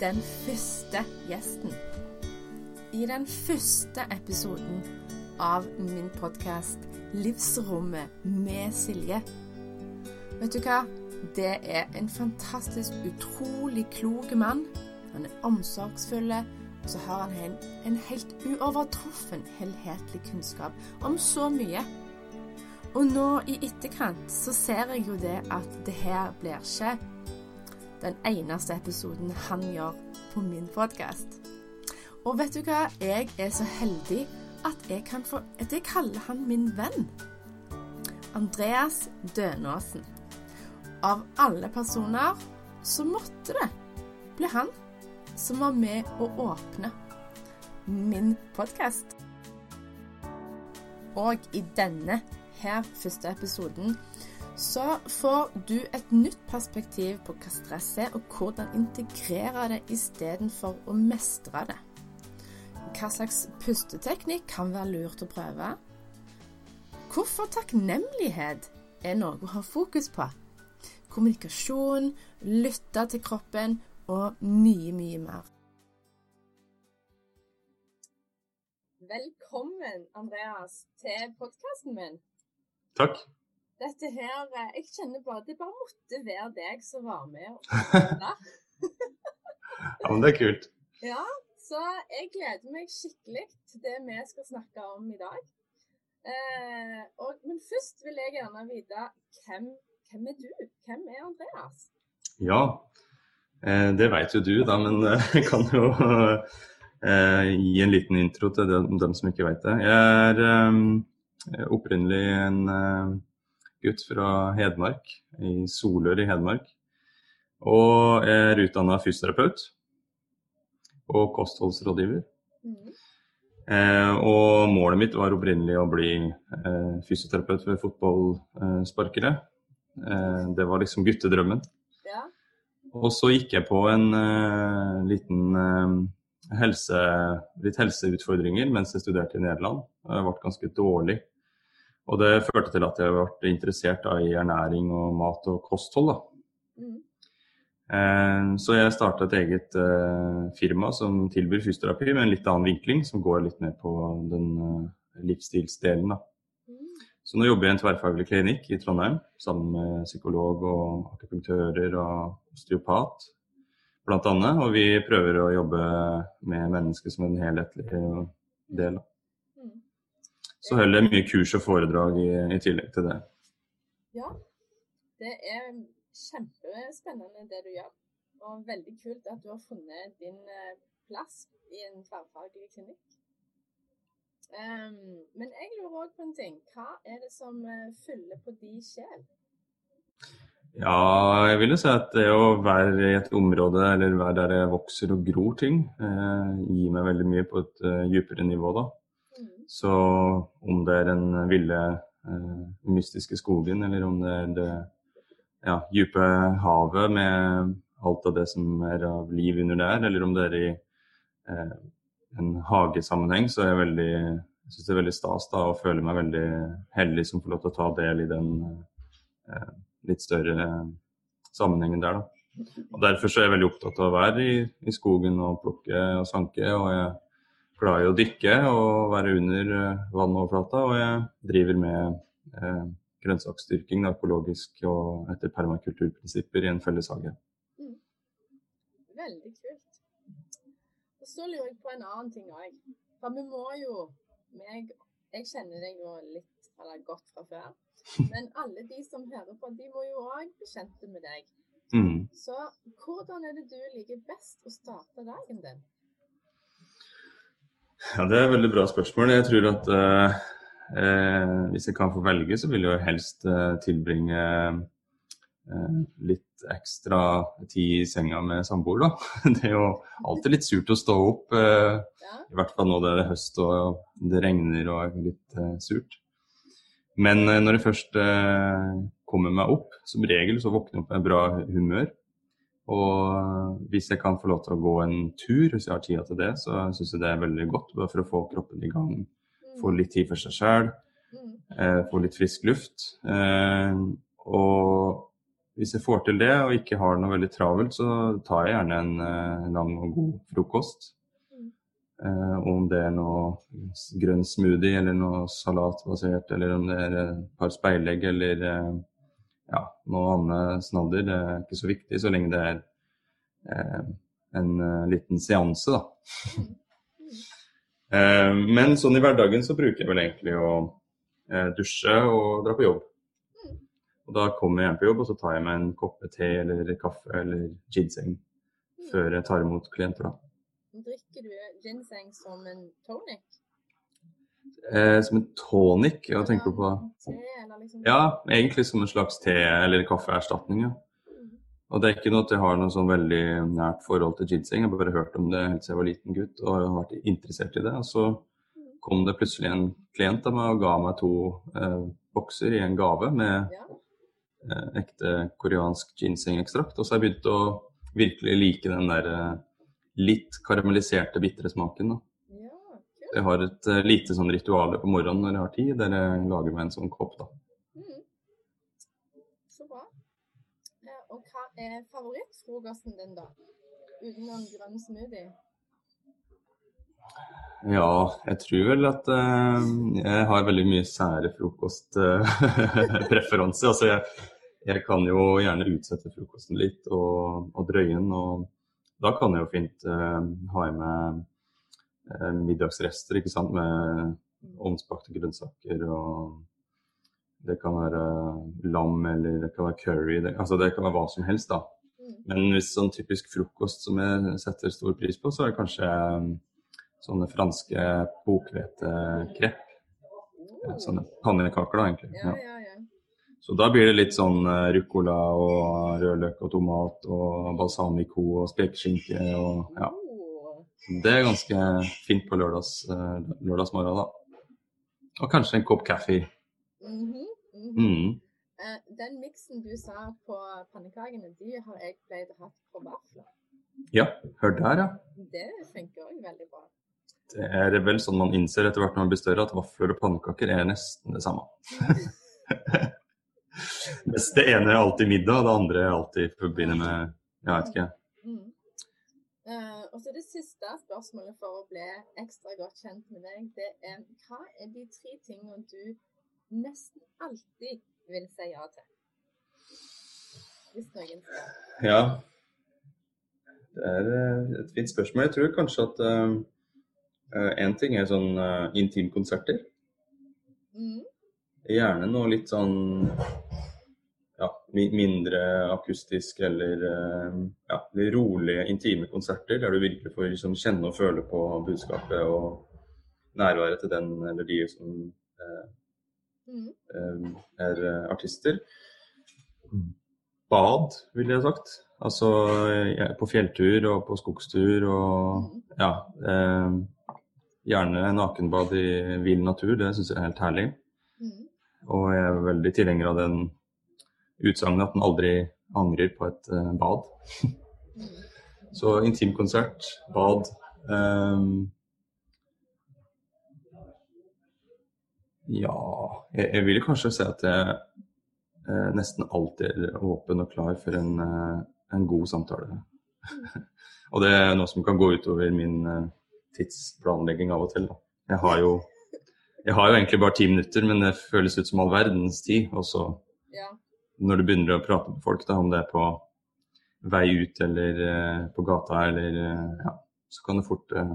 den første gjesten. I den første episoden av min podkast 'Livsrommet med Silje'. Vet du hva? Det er en fantastisk, utrolig klok mann. Han er omsorgsfull, og så har han en, en helt uovertruffen helhetlig kunnskap om så mye. Og nå i etterkant så ser jeg jo det at det her blir ikke den eneste episoden han gjør på min podkast. Og vet du hva? Jeg er så heldig at jeg kan få at Jeg kaller han min venn. Andreas Dønåsen. Av alle personer så måtte det bli han som var med å åpne min podkast. Og i denne her første episoden så får du et nytt perspektiv på hva stress er, og hvordan integrere det istedenfor å mestre det. Hva slags pusteteknikk kan være lurt å prøve? Hvorfor takknemlighet er noe å ha fokus på? Kommunikasjon, lytte til kroppen og mye, mye mer. Velkommen, Andreas, til podkasten min. Takk. Dette her eh, Jeg kjenner bare det bare måtte være deg som var med. ja, men det er kult. Ja, så jeg gleder meg skikkelig til det vi skal snakke om i dag. Eh, og, men først vil jeg gjerne vite hvem, hvem er du? Hvem er Andreas? Ja, eh, det vet jo du, da, men eh, jeg kan jo eh, gi en liten intro til dem, dem som ikke vet det. Jeg er eh, opprinnelig en gutt fra Hedmark, i Solør i Hedmark. Og jeg er utdanna fysioterapeut og kostholdsrådgiver. Mm. Eh, og målet mitt var opprinnelig å bli eh, fysioterapeut for fotballsparkere. Eh, det var liksom guttedrømmen. Ja. Og så gikk jeg på en eh, liten eh, helse, litt helseutfordringer mens jeg studerte i Nederland. Jeg ble ganske dårlig. Og det førte til at jeg ble interessert da, i ernæring og mat og kosthold. Mm. Eh, så jeg starta et eget eh, firma som tilbyr fysioterapi med en litt annen vinkling, som går litt mer på den eh, livsstilsdelen. Så nå jobber jeg i en tverrfaglig klinikk i Trondheim sammen med psykolog og akupunktører og osteopat bl.a. Og vi prøver å jobbe med mennesket som en helhetlig del. Så jeg mye kurs og foredrag i, i tillegg til det. Ja, det er kjempespennende det du gjør. Og veldig kult at du har funnet din eh, plass i en tverrfaglig klinikk. Um, men jeg lurer òg på en ting. Hva er det som uh, fyller på din sjel? Ja, jeg vil jo si at det å være i et område eller være der jeg vokser og gror ting, eh, gir meg veldig mye på et uh, dypere nivå da. Så om det er den ville, uh, mystiske skogen, eller om det er det ja, dype havet med alt av det som er av liv under der, eller om det er i eh, en hagesammenheng, så er jeg veldig jeg syns det er veldig stas da, og føler meg veldig heldig som får lov til å ta del i den eh, litt større eh, sammenhengen der. da. Og Derfor så er jeg veldig opptatt av å være i, i skogen og plukke og sanke. Og jeg glad i å dykke og være under eh, vannoverflata, og jeg driver med eh, grønnsaksdyrking økologisk og etter permakulturprinsipper i en felleshage. Mm. Veldig kult. Og så lurer jeg på en annen ting òg. For vi må jo meg, Jeg kjenner deg jo litt eller godt fra før. Men alle de som hører på, de må jo òg bli kjent med deg. Mm. Så hvordan er det du liker best å starte dagen din? Ja, Det er et veldig bra spørsmål. Jeg tror at uh, Eh, hvis jeg kan få velge, så vil jeg helst eh, tilbringe eh, litt ekstra tid i senga med samboer, da. Det er jo alltid litt surt å stå opp, i hvert fall nå det er høst og det regner og er litt surt. Men når jeg først kommer meg opp, som regel så våkner jeg opp med bra humør. Og hvis jeg kan få lov til å gå en tur, hvis jeg har tida til det, så syns jeg det er veldig godt. Bare for å få kroppen i gang få litt tid for seg sjøl. Mm. Eh, få litt frisk luft. Eh, og hvis jeg får til det og ikke har noe veldig travelt, så tar jeg gjerne en uh, lang og god frokost. Uh, om det er noe grønn smoothie eller noe salatbasert, eller om det er et par speilegg eller ja, noe annet snadder. Det er ikke så viktig så lenge det er en liten seanse, da. men sånn i hverdagen så bruker jeg vel egentlig å dusje og dra på jobb. Og da kommer jeg hjem på jobb, og så tar jeg meg en kopp te eller kaffe eller ginseng før jeg tar imot klienter. da. Drikker du ginseng som en tonic? Eh, som en tonic? Hva tenker du på? Liksom... Ja, egentlig som en slags te- eller kaffeerstatning. ja. Mm. Og det er ikke noe at jeg har noe sånn veldig nært forhold til ginseng. Jeg har bare hørt om det helt siden jeg var liten gutt og har vært interessert i det. Og så mm. kom det plutselig en klient av meg og ga meg to eh, bokser i en gave med. Eh, ekte koreansk ginsengekstrakt. Og så har jeg begynt å virkelig like den der eh, litt karamelliserte, bitre smaken. Da. Jeg har et uh, lite sånn ritual på morgenen når jeg har tid, der jeg lager meg en sånn kopp. da. Mm. Så bra. Eh, og hva er favorittfrokosten din, da? Utenom grønn smoothie? Ja, jeg tror vel at uh, jeg har veldig mye sære frokostpreferanser. Uh, altså jeg, jeg, kan jo gjerne utsette frokosten litt og, og drøye den. Og da kan jeg jo fint uh, ha i meg middagsrester ikke sant? med ovnsbakte grønnsaker. og Det kan være lam eller det kan være curry. Det, altså det kan være hva som helst. da. Mm. Men hvis sånn typisk frokost som jeg setter stor pris på, så er det kanskje sånne franske bokhvetekrepp. Sånne pannekaker, da, egentlig. Ja, ja, ja. Så da blir det litt sånn uh, ruccola og rødløk og tomat og balsamico og spekeskinke og ja. Det er ganske fint på lørdags, uh, lørdagsmorgen, da. Og kanskje en kopp kaffe. Mm -hmm, mm -hmm. Mm. Uh, den miksen du sa på pannekakene, de har jeg pleid å ha på vafler. Ja, hør der, ja. Det funker òg veldig bra. Det er vel sånn man innser etter hvert når man blir større, at vafler og pannekaker er nesten det samme. Mens det ene er alltid middag, det andre er alltid forbundet med Jeg vet ikke. Uh, og så Det siste spørsmålet for å bli ekstra godt kjent med deg, det er hva er de tre tingene du nesten alltid vil si ja til? Hvis noen skal. Ja. Det er eh, et fint spørsmål. Jeg tror kanskje at Én uh, ting er sånn uh, intimkonserter. Mm. Gjerne noe litt sånn mindre akustisk eller uh, ja, rolige, intime konserter der du virkelig får liksom, kjenne og føle på budskapet og nærværet til den eller de som mm. er artister. Bad, ville jeg sagt. Altså på fjelltur og på skogstur og ja. ja. Gjerne nakenbad i vill natur, det syns jeg er helt herlig. Mm. Og jeg er veldig tilhenger av den utsagnet at en aldri angrer på et uh, bad. Så intimkonsert, bad um, Ja, jeg, jeg vil kanskje si at jeg uh, nesten alltid er åpen og klar for en, uh, en god samtale. Og det er noe som kan gå utover min tidsplanlegging av og til. Da. Jeg har jo jeg har jo egentlig bare ti minutter, men det føles ut som all verdens tid. Og så ja. Når du begynner å prate med folk, da, om det er på vei ut eller uh, på gata eller uh, ja, så kan det fort uh,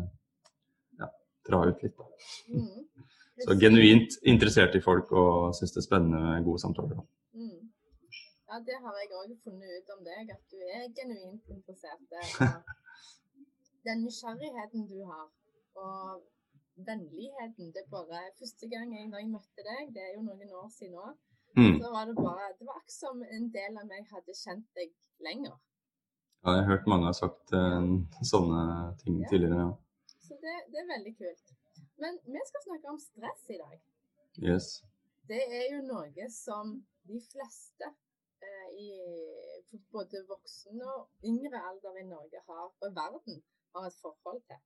ja, dra ut litt. Da. Mm. Så genuint interessert i folk og syns det er spennende med gode samtaler. Da. Mm. Ja, det har jeg òg funnet ut om deg, at du er genuint interessert. den nysgjerrigheten du har, og vennligheten Det er bare Første gang jeg, jeg møtte deg, det er jo noen år siden nå, mm. så var det bare Det var akkurat som en del av meg hadde kjent deg lenger. Ja, jeg har hørt mange har sagt uh, sånne ting ja. tidligere. Ja. Så det, det, er veldig kult. Men vi skal snakke om stress i dag. Yes. Det er jo noe som de fleste uh, i både voksen og yngre alder i Norge har, og verden har et forhold til.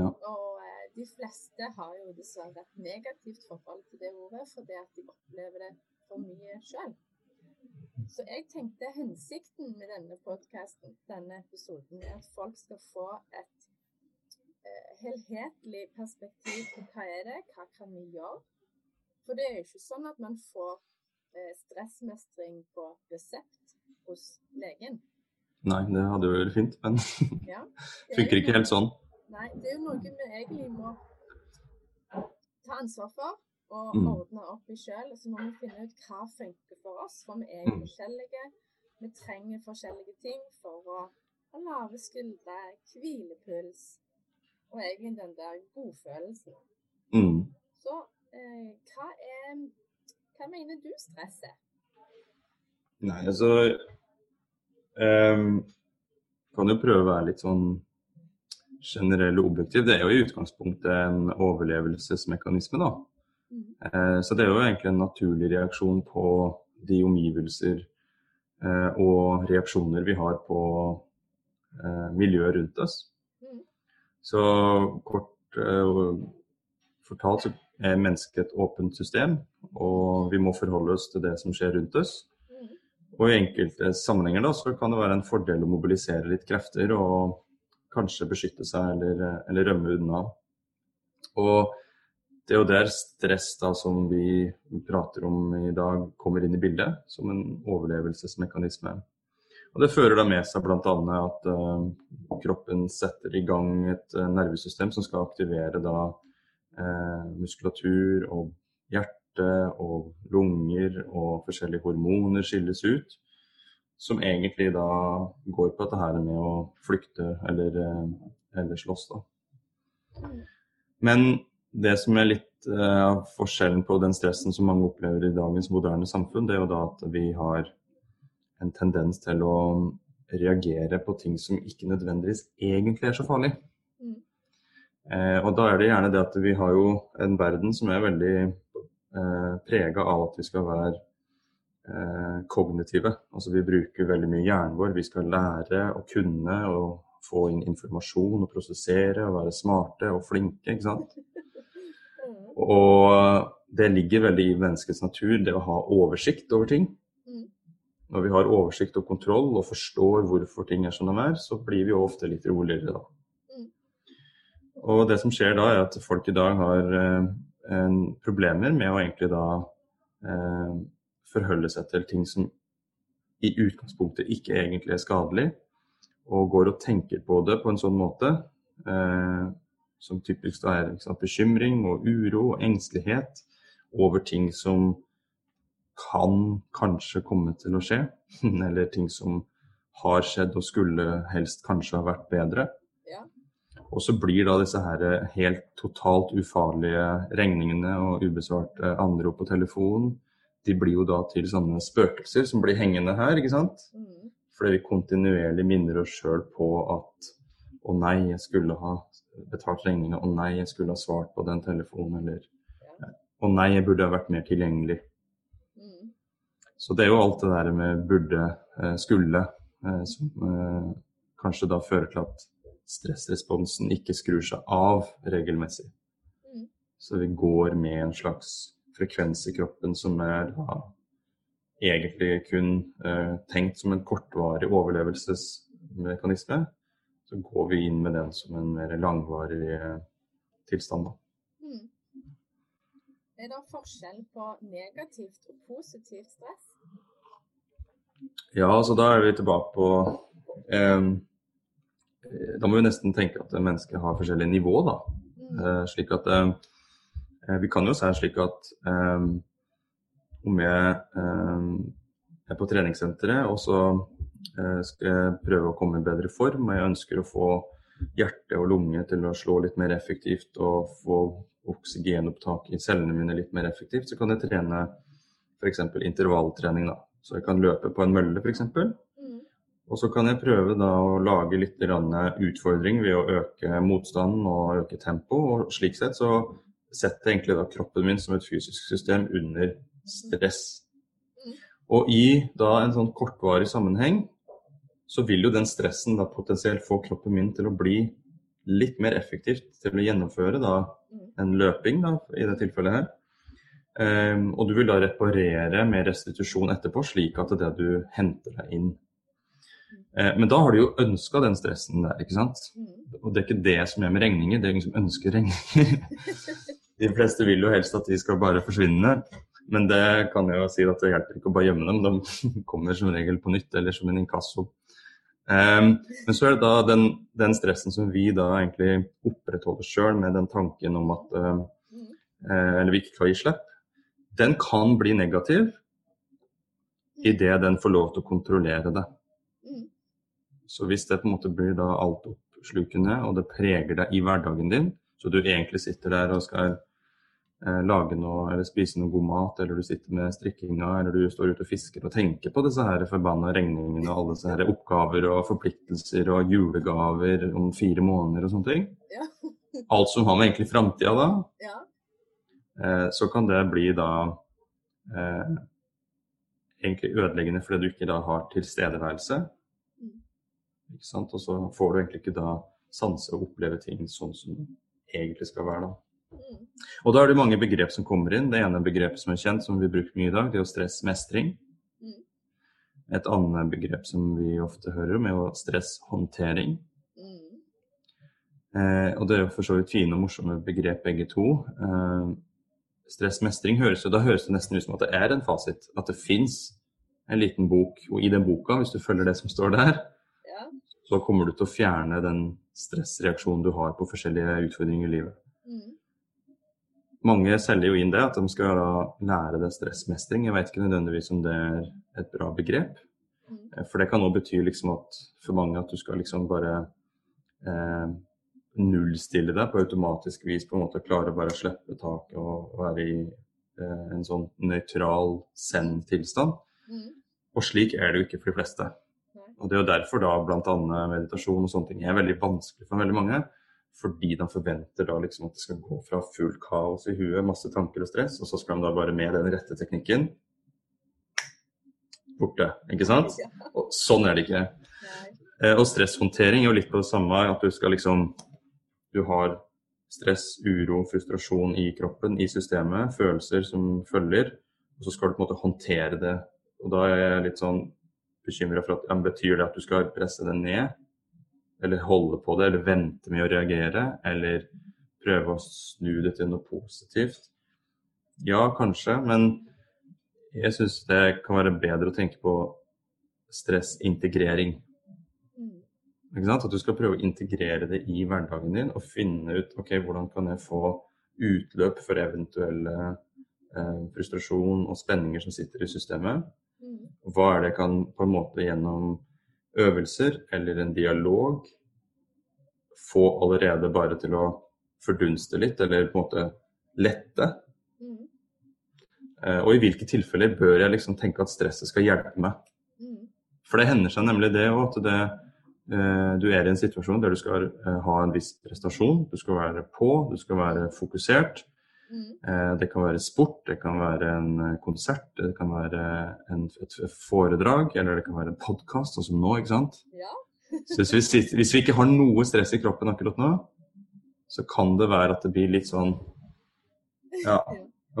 Ja. Og eh, de fleste har jo dessverre et negativt forhold til det ordet, fordi at de opplever det for mye sjøl. Så jeg tenkte hensikten med denne podkasten, denne episoden, er at folk skal få et eh, helhetlig perspektiv på hva er det, hva kan vi gjøre. For det er jo ikke sånn at man får eh, stressmestring på resept hos legen. Nei, det hadde jo vært fint, men Ja, er funker ikke helt sånn. Nei, det er jo noe vi egentlig må ta ansvar for og Mm. ordne opp i sjøl. Så må vi finne ut hva funker for oss, for vi er Mm. forskjellige. Vi trenger forskjellige ting for å ha lave skuldre, hvilepuls og egentlig den der godfølelsen. Mm. Så eh, hva er Hva mener du stress er? Nei, altså um, Kan jo prøve å være litt sånn generell og objektiv. Det er jo i utgangspunktet en overlevelsesmekanisme, da. Mm. Eh, så det er jo egentlig en naturlig reaksjon på de omgivelser eh, og reaksjoner vi har på eh, miljøet rundt oss. Mm. Så kort fortalt så er mennesket et åpent system, og vi må forholde oss til det som skjer rundt oss. Mm. Og i enkelte sammenhenger da, så kan det være en fordel å mobilisere litt krefter og kanskje beskytte seg eller, eller rømme unna. Og det er jo der stress da, som vi prater om i dag, kommer inn i bildet, som en overlevelsesmekanisme. Og Det fører da med seg bl.a. at uh, kroppen setter i gang et uh, nervesystem som skal aktivere da uh, muskulatur og hjerte og lunger og forskjellige hormoner skilles ut. Som egentlig da går på dette her med å flykte eller, eller slåss. da. Mm. Men det som er litt av av forskjellen på den stressen som mange opplever i dagens moderne samfunn, det er jo da at vi har en tendens til å reagere på ting som ikke nødvendigvis egentlig er så farlig. Mm. Uh, og da er det gjerne det at vi har jo en verden som er veldig uh, prega av at vi skal være eh, kognitive. Altså vi bruker veldig mye hjernen vår. Vi skal lære å kunne og få inn informasjon og prosessere og være smarte og flinke. ikke sant? Og det ligger veldig i menneskets natur, det å ha oversikt over ting. Mm. Når vi har oversikt og kontroll og forstår hvorfor ting er som de er, så blir vi jo ofte litt roligere da. Mm. Og det som skjer da, er at folk i dag har eh, problemer med å egentlig da eh, forholde seg til ting som i utgangspunktet ikke egentlig er skadelig, og går og tenker på det på en sånn måte eh, som typisk er sant, bekymring og uro og engstelighet over ting som kan kanskje komme til å skje, eller ting som har skjedd og skulle helst kanskje ha vært bedre. Ja. Og så blir da disse her helt totalt ufarlige regningene og ubesvarte anrop på telefonen, de blir jo da til sånne spøkelser som blir hengende her, ikke sant? Mm. Fordi vi kontinuerlig minner oss sjøl på at å nei, jeg skulle ha betalt regninga, å nei, jeg skulle ha svart på den telefonen, eller å nei, jeg burde ha vært mer tilgjengelig. Mm. Så det er jo alt det der med burde, eh, skulle, eh, som eh, kanskje da fører til at stressresponsen ikke skrur seg av regelmessig. Mm. Så vi går med en slags frekvens i kroppen som er da egentlig kun eh, tenkt som en kortvarig overlevelsesmekanisme. Så går vi inn med den som en mer langvarig eh, tilstand. Mm. Er det forskjell på negativt og positivt stress? Ja, så da er vi tilbake på eh, Da må vi nesten tenke at mennesket har forskjellige nivå, da. Mm. Eh, slik at eh, Vi kan jo si slik at eh, om jeg eh, er på treningssenteret og så eh, skal jeg prøve å komme i bedre form, og jeg ønsker å få hjerte og lunge til å slå litt mer effektivt og få oksygenopptak i cellene mine litt mer effektivt, så kan jeg trene f.eks. intervalltrening. da. Så jeg kan løpe på en mølle f.eks. Mm. Og så kan jeg prøve da å lage litt utfordring ved å øke motstanden og øke tempo. Og slik sett så setter jeg egentlig da kroppen min som et fysisk system under stress. Mm. Og i da en sånn kortvarig sammenheng så vil jo den stressen da potensielt få kroppen min til å bli litt mer effektivt til å gjennomføre da Mm. en løping da, i det tilfellet her. Um, og du vil da reparere med restitusjon etterpå, slik at det er det du henter deg inn. Uh, men da har du jo ønska den stressen der, ikke sant. Og det er ikke det som er med regninger, det er ingen som ønsker regninger. de fleste vil jo helst at de skal bare forsvinne. Men det kan jeg jo si at det hjelper ikke å bare gjemme dem, de kommer som regel på nytt eller som en inkasso. Um, men så er det da den, den, stressen som vi da egentlig opprettholder sjøl med den tanken om at uh, Eller vi ikke kan gi slipp. Den kan bli negativ idet den får lov til å kontrollere det. Så hvis det på en måte blir da altoppslukende, og det preger deg i hverdagen din, så du egentlig sitter der og skal lage noe eller spise noe god mat, eller du sitter med strikkinga, eller du står ute og fisker og tenker på disse her forbanna regningene og alle disse her oppgaver og forpliktelser og julegaver om fire måneder og sånne ting. Ja. Alt som har med egentlig framtida da, ja. eh, så kan det bli da eh, egentlig ødeleggende fordi du ikke da har tilstedeværelse. Mm. Ikke sant? Og så får du egentlig ikke da sanse og oppleve ting sånn som det egentlig skal være da. Og da er det mange begrep som kommer inn. Det ene begrepet som er kjent, som vi bruker mye i dag, det er jo stressmestring. Mm. Et annet begrep som vi ofte hører om, er jo stresshåndtering. Mm. Eh, og det er jo for så vidt fine og morsomme begrep begge to. Eh, stressmestring høres jo, da høres det nesten ut som at det er en fasit. At det fins en liten bok, og i den boka, hvis du følger det som står der, ja. så kommer du til å fjerne den stressreaksjonen du har på forskjellige utfordringer i livet. Mm mange selger jo inn det, at de skal lære det stressmestring. Jeg vet ikke nødvendigvis om det er et bra begrep. Mm. For det kan òg bety liksom at for mange at du skal liksom bare eh, nullstille deg på automatisk vis, på en måte klare å bare slippe taket og være i eh, en sånn nøytral send-tilstand. Mm. Og slik er det jo ikke for de fleste. Og det er jo derfor da bl.a. meditasjon og sånne ting er veldig vanskelig for veldig mange. Fordi de forventer da liksom at det skal gå fra fullt kaos i huet, masse tanker og stress, og så skal de da bare med den rette teknikken borte. Ikke sant? Og sånn er det ikke. Eh, og stresshåndtering er jo litt på det samme. At du skal liksom Du har stress, uro, frustrasjon i kroppen, i systemet, følelser som følger. Og så skal du på en måte håndtere det. Og da er jeg litt sånn bekymra for at ja, betyr det at du skal presse det ned? Eller holde på det, eller vente med å reagere, eller prøve å snu det til noe positivt. Ja, kanskje, men jeg syns det kan være bedre å tenke på stressintegrering. At du skal prøve å integrere det i hverdagen din og finne ut ok, hvordan kan jeg få utløp for eventuelle eh, frustrasjon og spenninger som sitter i systemet. Hva er det jeg kan på en måte gjennom øvelser eller en dialog få allerede bare til å fordunste litt, eller på en måte lette. Mm. Eh, og i hvilke tilfeller bør jeg liksom tenke at stresset skal hjelpe meg? Mm. For det hender seg nemlig det òg, at det, eh, du er i en situasjon der du skal eh, ha en viss prestasjon. Du skal være på, du skal være fokusert. Mm. Det kan være sport, det kan være en konsert, det kan være en, et foredrag, eller det kan være en podkast, sånn som nå, ikke sant. Ja. Så hvis vi, hvis vi, ikke har noe stress i kroppen akkurat nå, så kan det være at det blir litt sånn Ja,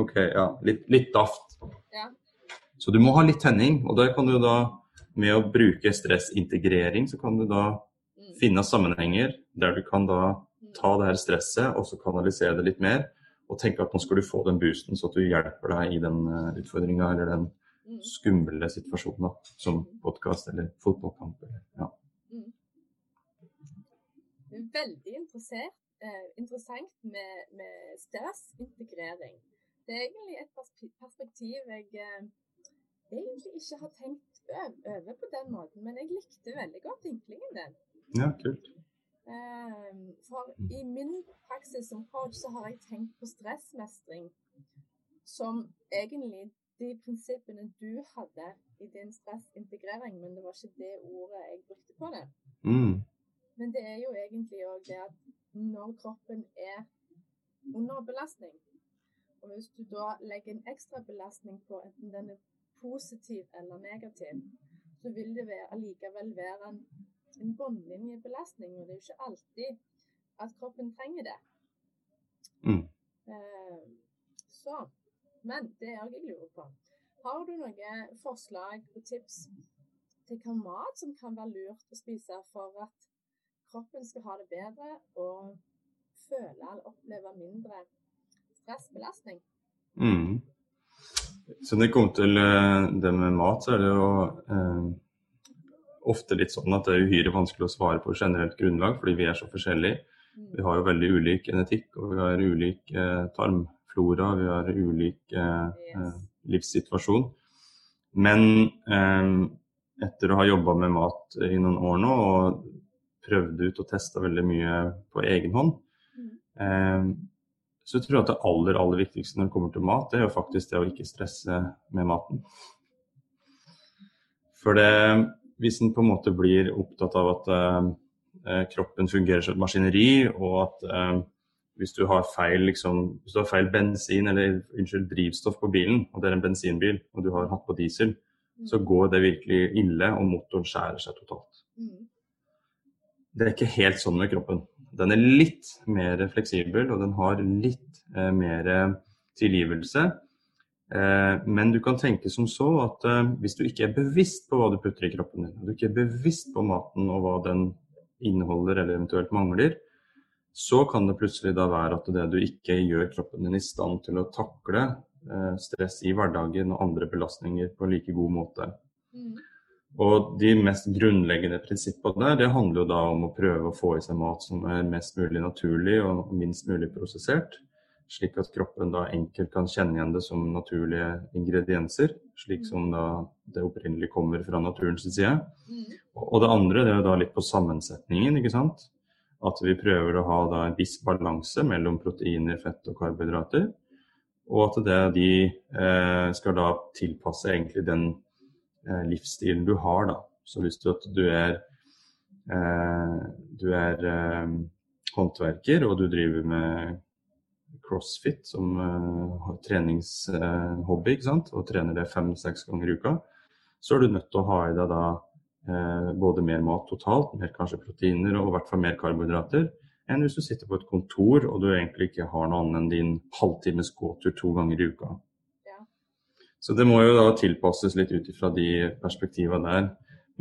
OK, ja. Litt, litt daft. Ja. Så du må ha litt tenning, og der kan du da med å bruke stressintegrering, så kan du da mm. finne sammenhenger der du kan da mm. ta det her stresset og så kanalisere det litt mer. Og tenke at nå skal du få den boosten, så at du hjelper deg i den eh, utfordringa eller den mm. skumle situasjonen da, som podkast eller fotballkamp. Eller, ja veldig interessert, eh, interessant med, med stressintegrering. Det er egentlig et perspektiv jeg eh, egentlig ikke har tenkt over på den måten, men jeg likte veldig godt vinklingen din. Ja, kult. Eh, for i min praksis som coach så har jeg tenkt på stressmestring som egentlig de prinsippene du hadde i din stressintegrering, men det var ikke det ordet jeg brukte på det. Mm. Men det er jo egentlig òg det at når kroppen er under belastning, og hvis du da legger en ekstra belastning på enten den er positiv eller negativ, så vil det være, allikevel være en, en bunnlinjebelastning, Og det er jo ikke alltid at kroppen trenger det. Mm. Eh, så Men det jeg lurer på, har du noen forslag og tips til hva mat som kan være lurt å spise for at kroppen skal ha det bedre og føle eller oppleve mindre stressbelastning? Mm. Så når det kommer til eh, det med mat, så er det jo eh, ofte litt sånn at det er uhyre vanskelig å svare på generelt grunnlag, fordi vi er så forskjellige. Mm. Vi har jo veldig ulik genetikk, og vi har ulik eh, tarmflora, vi har ulik eh, yes. Eh, livssituasjon. Men eh, etter å ha jobba med mat i noen år nå og prøvd ut og testa veldig mye på egen hånd, mm. så tror jeg at det aller, aller viktigste når det kommer til mat, det er jo faktisk det å ikke stresse med maten. For det hvis en på en måte blir opptatt av at uh, kroppen fungerer som et maskineri, og at uh, hvis, du har feil, liksom, hvis du har feil bensin eller unnskyld, drivstoff på bilen, og det er en bensinbil, og du har hatt på diesel, mm. så går det virkelig ille, og motoren skjærer seg totalt. Mm. Det er ikke helt sånn med kroppen. Den er litt mer fleksibel, og den har litt uh, mer tilgivelse. Eh, men du kan tenke som så at eh, hvis du ikke er bevisst på hva du putter i kroppen din, og du ikke er bevisst på maten og hva den inneholder eller eventuelt mangler, så kan det plutselig da være at det du ikke gjør kroppen din i stand til å takle eh, stress i hverdagen og andre belastninger på like god måte. Mm. Og de mest grunnleggende prinsippene der, det handler jo da om å prøve å få i seg mat som er mest mulig naturlig og minst mulig prosessert slik at kroppen da enkelt kan kjenne igjen det som naturlige ingredienser, slik som da det opprinnelig kommer fra naturens side. Mm. Og det andre det er da litt på sammensetningen, ikke sant. At vi prøver å ha da en viss balanse mellom proteiner, fett og karbohydrater. Og at det de eh, skal da tilpasse egentlig den eh, livsstilen du har, da. Så hvis du, at du er, eh, du er eh, håndverker og du driver med crossfit som uh, treningshobby, ikke sant? og trener det fem-seks ganger i uka, så er du nødt til å ha i deg da uh, både mer mat totalt, mer kanskje proteiner og i hvert fall mer karbohydrater, enn hvis du sitter på et kontor og du egentlig ikke har noe annet enn din halvtimes gåtur to ganger i uka. Ja. Så det må jo da tilpasses litt ut ifra de perspektivene der.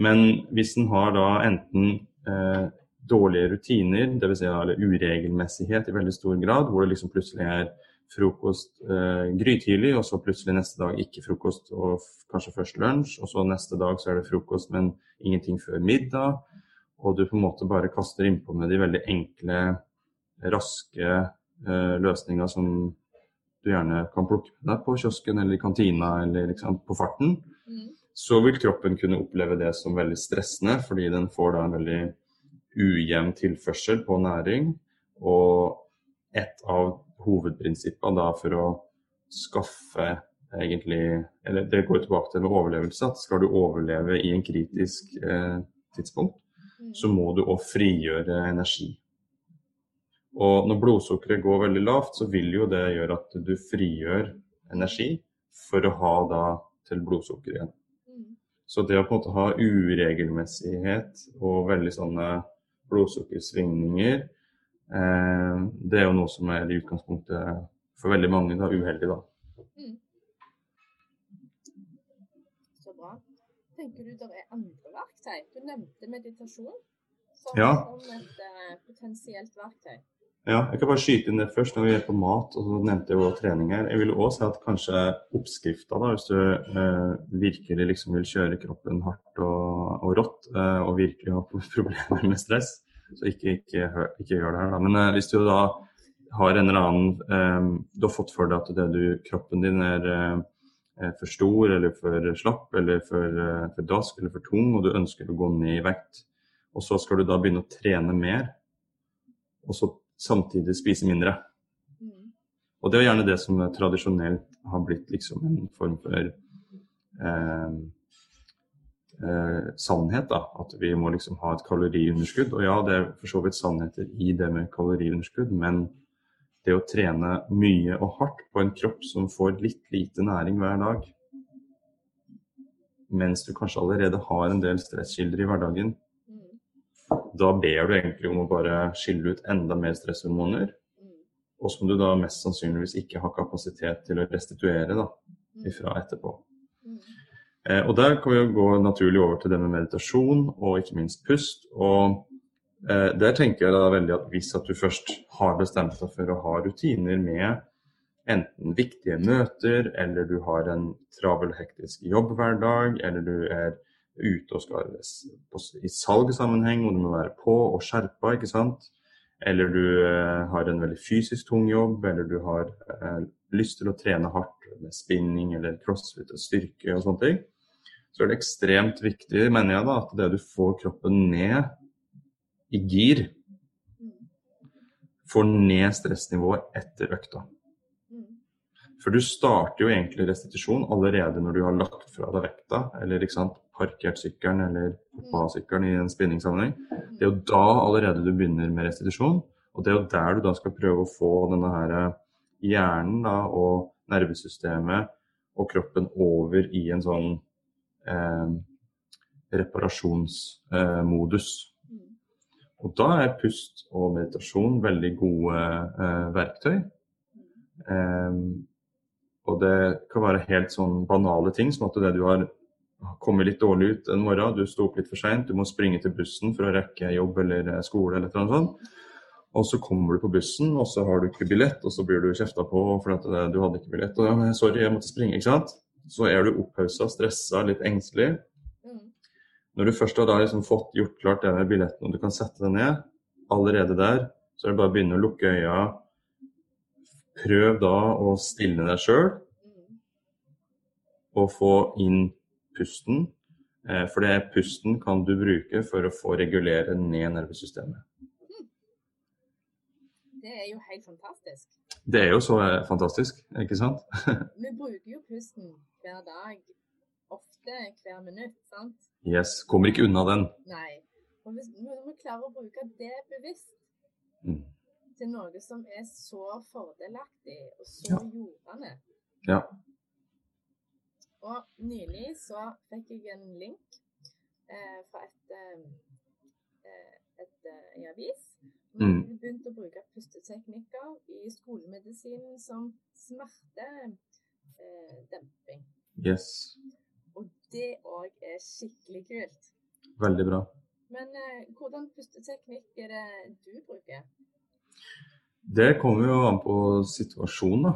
Men hvis en har da enten eh, dårlige rutiner, dvs. Si, eller uregelmessighet i veldig stor grad, hvor det liksom plutselig er frokost eh, grytidlig, og så plutselig neste dag ikke frokost og kanskje først lunsj, og så neste dag så er det frokost, men ingenting før middag. Og du på en måte bare kaster innpå med de veldig enkle, raske eh, løsninger som du gjerne kan plukke med deg på kiosken eller i kantina eller liksom på farten. Mm. Så vil kroppen kunne oppleve det som veldig stressende, fordi den får da en veldig ujevn tilførsel på næring. Og et av hovedprinsippene da for å skaffe egentlig Eller det går tilbake til med overlevelse. At skal du overleve i en kritisk eh, tidspunkt, mm. så må du òg frigjøre energi. Og når blodsukkeret går veldig lavt, så vil jo det gjøre at du frigjør energi for å ha da til blodsukker igjen. Mm. Så det å på en måte ha uregelmessighet og veldig sånne blodsukkersvingninger. Eh, det er jo noe som er i utgangspunktet for veldig mange da, uheldig. Da. Mm. Så bra. Tenker du det er andre verktøy? Du nevnte meditasjon som, ja. som et uh, potensielt verktøy. Ja, jeg kan bare skyte inn det først når vi er på mat, og så nevnte jeg jo trening her. Jeg vil også si at kanskje oppskrifta, da, hvis du eh, virkelig liksom vil kjøre kroppen hardt og, og rått, eh, og virkelig har problemer med stress, så ikke, ikke, ikke gjør det her, da. Men eh, hvis du da har en eller annen eh, Du har fått for deg at du, kroppen din er eh, for stor eller for slapp eller for, eh, for dask eller for tung, og du ønsker å gå ned i vekt, og så skal du da begynne å trene mer, og så samtidig spise mindre. Mm. Og det er gjerne det som tradisjonelt har blitt liksom en form for eh, eh, sannhet. da, At vi må liksom ha et kaloriunderskudd. Og ja, det er for så vidt sannheter i det med kaloriunderskudd, men det å trene mye og hardt på en kropp som får litt lite næring hver dag, mens du kanskje allerede har en del stresskilder i hverdagen, da ber du egentlig om å bare skille ut enda mer stresshormoner. og som du da mest sannsynligvis ikke har kapasitet til å restituere da, Mm. ifra etterpå. Mm. Eh, og Der kan vi jo gå naturlig over til det med meditasjon og ikke minst pust. og eh, Der tenker jeg da veldig at hvis at du først har bestemt deg for å ha rutiner med enten viktige møter, eller du har en travel, hektisk jobbhverdag, eller du er ute og skal i salgssammenheng og du må være på og skjerpa, ikke sant. Eller du eh, har en veldig fysisk tung jobb, eller du har eh, lyst til å trene hardt med spinning eller crossfit og styrke og sånne ting. Så er det ekstremt viktig, mener jeg, da, at det du får kroppen ned i gir, får ned stressnivået etter økta. Mm. For du starter jo egentlig restitusjon allerede når du har lagt fra deg vekta, eller ikke sant, parkert sykkelen eller hoppa av sykkelen i en spinningsammenheng. Det er jo da allerede du begynner med restitusjon, og det er jo der du da skal prøve å få denne her hjernen da, og nervesystemet og kroppen over i en sånn eh, reparasjonsmodus. Eh, Og da er pust og meditasjon veldig gode eh, verktøy. Eh, og det kan være helt sånn banale ting, som at det du har kommet litt dårlig ut en morgen, du sto opp litt for seint, du må springe til bussen for å rekke jobb eller eh, skole eller noe sånt. Og så kommer du på bussen, og så har du ikke billett, og så blir du kjefta på fordi eh, du hadde ikke billett. Og ja, men sorry, jeg måtte springe, ikke sant. Så er du opphausa, stressa, litt engstelig. Mm. Når du først har da liksom fått gjort klart det med billetten, og du kan sette deg ned, allerede der, så er det bare å begynne å lukke øya. Prøv da å stille deg sjøl, Mm. og få inn pusten. Eh, For det pusten kan du bruke for å få regulere ned nervesystemet. Det er jo helt fantastisk. Det er jo så eh, fantastisk, ikke sant? Vi bruker jo pusten hver dag, ofte hver minutt, sant? Yes, kommer ikke unna den. Nei. Og hvis vi klarer å bruke det bevisst Mm. til noe som er så fordelaktig og så Ja. jordende Ja. Og nylig så fikk jeg en link eh, fra et, eh, eh, et eh, avis. hvor Mm. De begynte å bruke pusteteknikker i skolemedisinen som smertedemping. Yes. Og det òg er skikkelig kult. Veldig bra. Men eh, hvordan pusteteknikk er det du bruker? Det kommer jo an på situasjonen, da.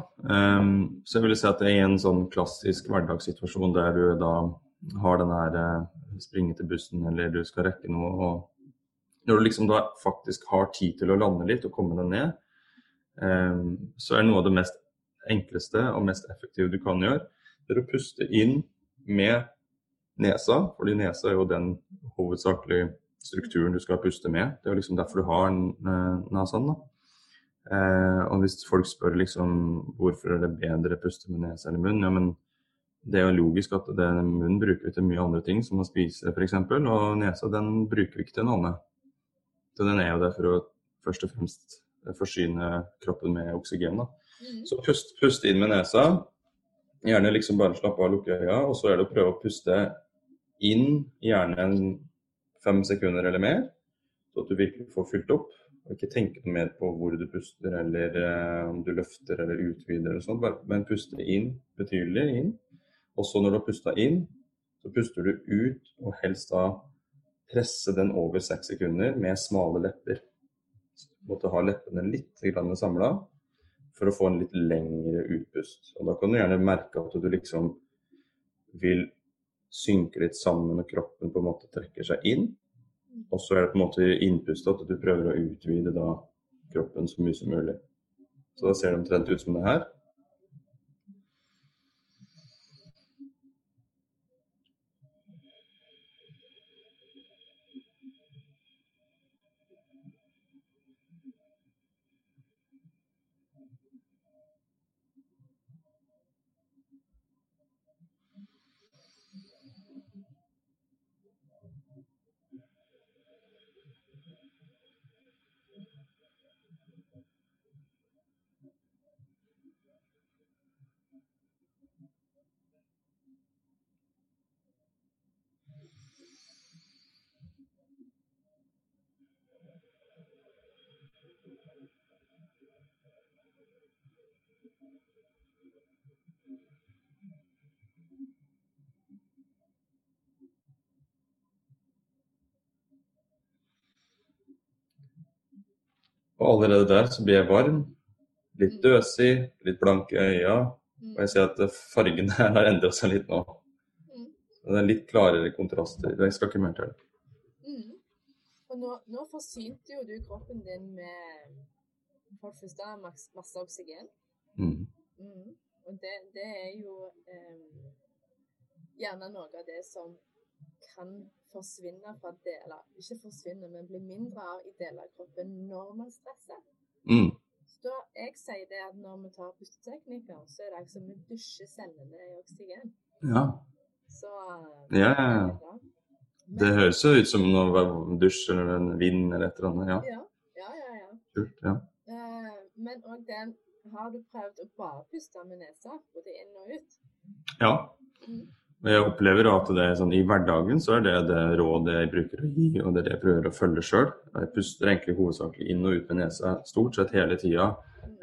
Um, så jeg vil si at det er en sånn klassisk hverdagssituasjon der du da har den her eh, springe til bussen eller du skal rekke noe. og Når du liksom da faktisk har tid til å lande litt og komme deg ned, um, så er noe av det mest enkleste og mest effektive du kan gjøre, det er å puste inn med nesa, fordi nesa er jo den hovedsakelige strukturen du skal puste med. Det er jo liksom derfor du har eh, nesen. da. Eh, og hvis folk spør liksom hvorfor er det bedre å puste med nese eller munn, ja, men det er jo logisk at det, munnen bruker vi til mye andre ting, som å spise f.eks., og nesa den bruker vi ikke til noe annet. Så den er jo der for å først og fremst forsyne kroppen med oksygen. da. Mm. Så pust, pust inn med nesa. Gjerne liksom bare slappe av og lukke øya, og så er det å prøve å puste inn gjerne fem sekunder eller mer, så at du virkelig får fylt opp. Og ikke tenke noe mer på hvor du puster, eller eh, om du løfter eller utvider eller sånt. Men puste inn betydelig inn. Og så når du har pusta inn, så puster du ut, og helst da presse den over seks sekunder med smale lepper. Så du måtte ha leppene litt samla for å få en litt lengre utpust. Og da kan du gjerne merke at du liksom vil synke litt sammen og kroppen på en måte trekker seg inn. Og så er det på en måte innpustet at du prøver å utvide da kroppen så mye som mulig. Så da ser det omtrent ut som det her. Og allerede der så blir jeg varm, litt Mm. døsig, litt blank i øya. Mm. Og jeg ser at fargen her har endret seg litt nå. Mm. Så Det er litt klarere kontraster. Jeg skal ikke mer til. Mm. Og nå, nå forsynte jo du kroppen din med for det første masse oksygen. Mm. Mm. Og det, det er jo eh, gjerne noe av det som kan forsvinne fra deler Ikke forsvinne, men bli mindre av i deler av kroppen når man stresser. Mm. Så da, jeg sier det at når vi tar pusteteknikker, så er det altså vi dusjer cellene i oksygen. Ja. Så Ja, ja, ja. Men- Det høres jo ut som noe dusj eller en vind eller et eller annet. Ja, Ja, ja, ja. ja. kult. Ja. Eh, men òg den Har du prøvd å bare puste med nesa, både inn og ut? ja. Mm. Jeg opplever at det er sånn, i hverdagen så er det det rådet jeg bruker å gi, og det er det jeg prøver å følge sjøl. Jeg puster egentlig hovedsakelig inn og ut med nesa stort sett hele tida.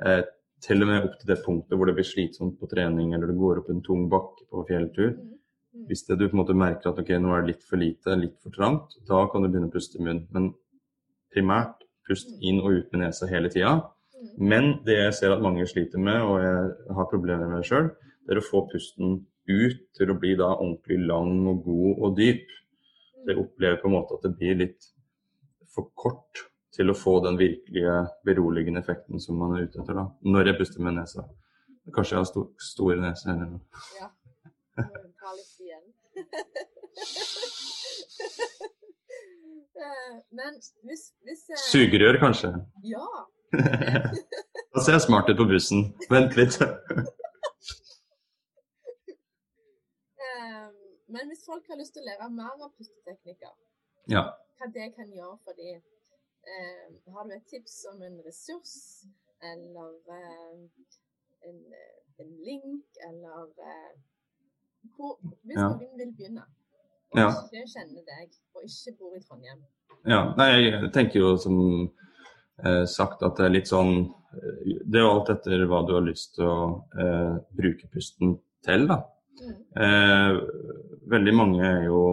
Eh, til og med opp til det punktet hvor det blir slitsomt på trening, eller du går opp en tung bakke på fjelltur. Mm. Mm. Hvis det, du på en måte merker at ok, nå er det litt for lite, litt for trangt, da kan du begynne å puste i munnen. Men primært pust inn og ut med nesa hele tida. Mm. Men det jeg ser at mange sliter med, og jeg har problemer med sjøl, det er å få pusten ut til å bli da ordentlig lang og god og dyp. Så jeg opplever på en måte at det blir litt for kort til å få den virkelige beroligende effekten som man er ute etter da, når jeg puster med nesa. Kanskje jeg har stor, store neser eller noe. Ja. Ta litt igjen. Men hvis, hvis jeg... Sugerør, kanskje. Ja. Da ser jeg smart ut på bussen. Vent litt. Eh, Men hvis folk har lyst til å lære mer av pusteteknikker, Ja. hva det kan gjøre for dem, eh, har du et tips om en ressurs, eller eh, en, eh, en link, eller eh, hvor, Hvis Ja. noen vil begynne, og Ja. ikke kjenner deg, og ikke bor i Trondheim Ja, nei, jeg tenker jo som eh, sagt at det er litt sånn eh, Det er jo alt etter hva du har lyst til å eh, bruke pusten til, da. mm. Eh, veldig mange er jo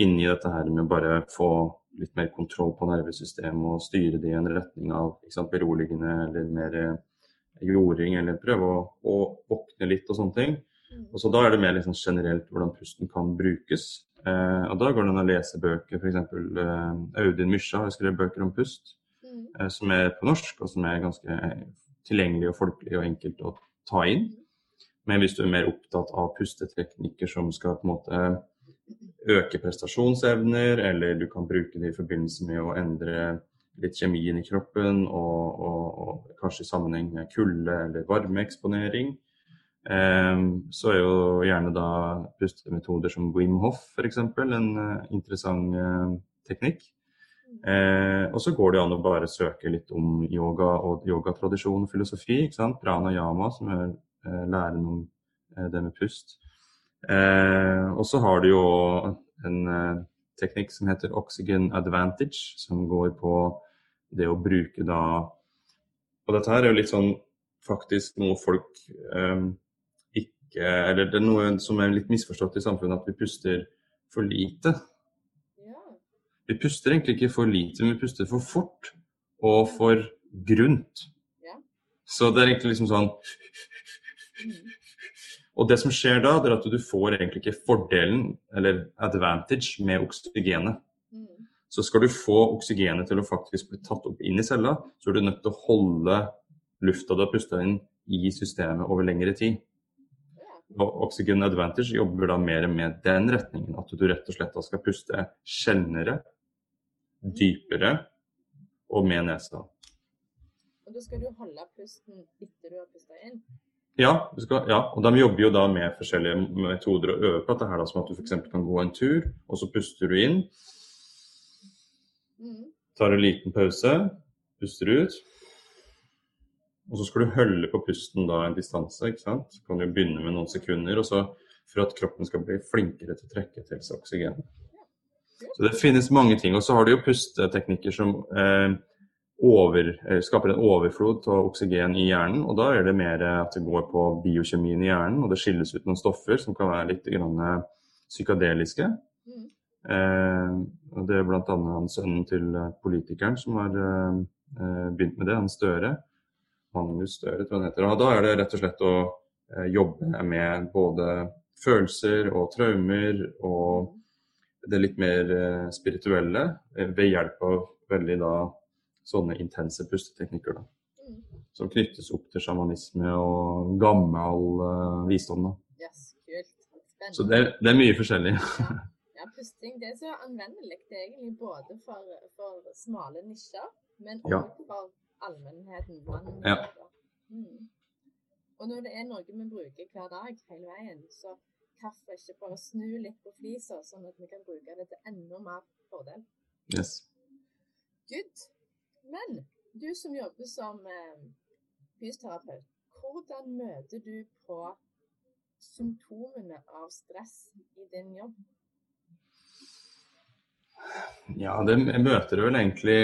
inne i dette her med bare få litt mer kontroll på nervesystemet og styre det i en retning av sant, beroligende eller mer eh, jording, eller prøve å, å våkne litt og sånne ting. Mm. Og så Da er det mer liksom generelt hvordan pusten kan brukes. Eh, og Da går det an å lese bøker, f.eks. Eh, Audun Mysja har skrevet bøker om pust, Mm. eh, som er på norsk, og som er ganske tilgjengelig og folkelig og enkelt å ta inn. Men hvis du er mer opptatt av pusteteknikker som skal på en måte øke prestasjonsevner, eller du kan bruke det i forbindelse med å endre litt kjemien i kroppen, og, og, og kanskje i sammenheng med kulde eller varmeeksponering, eh, så er jo gjerne da pustemetoder som Wim Hof f.eks. en uh, interessant uh, teknikk. Eh, og så går det an å bare søke litt om yoga og yogatradisjon og filosofi. ikke sant? Pranayama, som er eh, læren om eh, det med pust. Eh, og så har du jo en teknikk som heter oxygen advantage, som går på det å bruke da Og dette her er jo litt sånn faktisk noe folk eh, ikke Eller det er noe som er litt misforstått i samfunnet, at vi puster for lite. Ja. Vi puster egentlig ikke for lite, men vi puster for fort og for grunt. Ja. Så det er egentlig liksom sånn. Og det som skjer da, det er at du får egentlig ikke fordelen, eller advantage, med oksygenet. Mm. Så skal du få oksygenet til å faktisk bli tatt opp inn i cella, så er du nødt til å holde lufta du har pusta inn i systemet over lengre tid. Og Oxygen Advantage jobber da mer med den retningen. At du rett og slett skal puste sjeldnere, dypere og med nesa. Og da skal du holde pusten etter du har pusta inn. Ja, skal, ja, og de jobber jo da med forskjellige metoder å øve på dette her, da, som at du f.eks. kan gå en tur, og så puster du inn. Mm. Tar en liten pause, puster ut. Og så skal du holde på pusten da en distanse, ikke sant. Så kan du begynne med noen sekunder, og så for at kroppen skal bli flinkere til å trekke til seg oksygen. Så det finnes mange ting. Og så har du jo pusteteknikker som eh, over, eh, skaper en overflod av oksygen i hjernen. Og da er det mer at det går på biokjemien i hjernen, og det skilles ut noen stoffer som kan være litt grann, eh, psykadeliske. Mm. Eh, og det er bl.a. sønnen til eh, politikeren som har eh, eh, begynt med det, han Støre. Magnus Støre, tror jeg han heter. Og da er det rett og slett å eh, jobbe med både følelser og traumer og det litt mer eh, spirituelle eh, ved hjelp av veldig da sånne intense pusteteknikker. da. Mm. Som knyttes opp til sjamanisme og gammel uh, visdom. da. Yes, kult. Spennende. Så det, det er mye forskjellig. Ja, pusting det er så anvendelig det er egentlig både for, for smale nisjer, men Ja. også for allmennheten. Man, Ja. Mm. Og når det er noe vi bruker hver dag hele veien, så hvorfor ikke bare snu litt på flisa, sånn at vi kan bruke det til enda mer fordel. Yes. Good. Men du som jobber som eh, fysioterapeut, hvordan møter du på symptomene av stress i din jobb? Ja, det møter du vel egentlig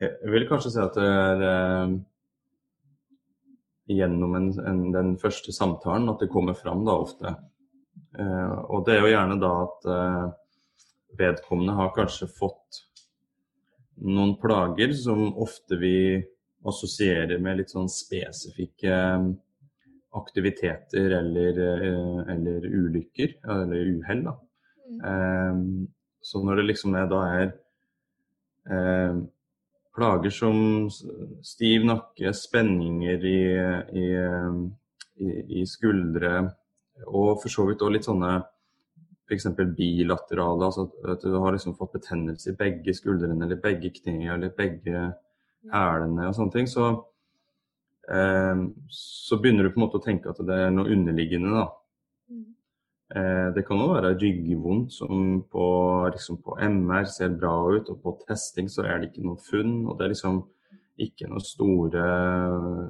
Jeg vil kanskje si at det er eh, gjennom en, en, den første samtalen at det kommer fram da ofte. Eh, og det er jo gjerne da at eh, vedkommende har kanskje fått noen plager som ofte vi assosierer med litt sånn spesifikke eh, aktiviteter eller, eh, eller ulykker, eller uhell. da. Mm. Eh, så når det liksom er, da er eh, plager som stiv nakke, spenninger i, i, i, i skuldre, og for så vidt òg litt sånne f.eks. bilaterale, altså at du har liksom fått betennelse i begge skuldrene eller begge knærne eller begge hælene og sånne ting, så, eh, så begynner du på en måte å tenke at det er noe underliggende. da. Mm. Eh, Det kan òg være ryggvondt som på, liksom på MR ser bra ut, og på testing så er det ikke noe funn. Og det er liksom ikke noe store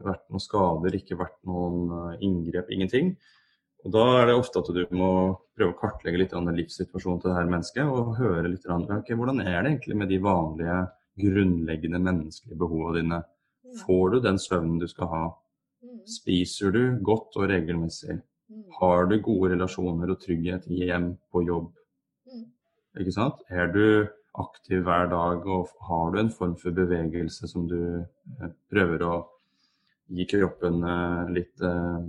vært noen skader, ikke vært noen eh, inngrep, ingenting. Og Da er det ofte at du må prøve å kartlegge litt av livssituasjonen til det her mennesket, og høre litt ja, hvordan er det egentlig med de vanlige, grunnleggende menneskelige behovene dine. Mm. Får du den søvnen du skal ha? Mm. Spiser du godt og regelmessig? Mm. Har du gode relasjoner og trygghet i hjem, på jobb? Ikke sant? Er du aktiv hver dag, og har du en form for bevegelse som du eh, prøver å gi kroppen eh, litt eh,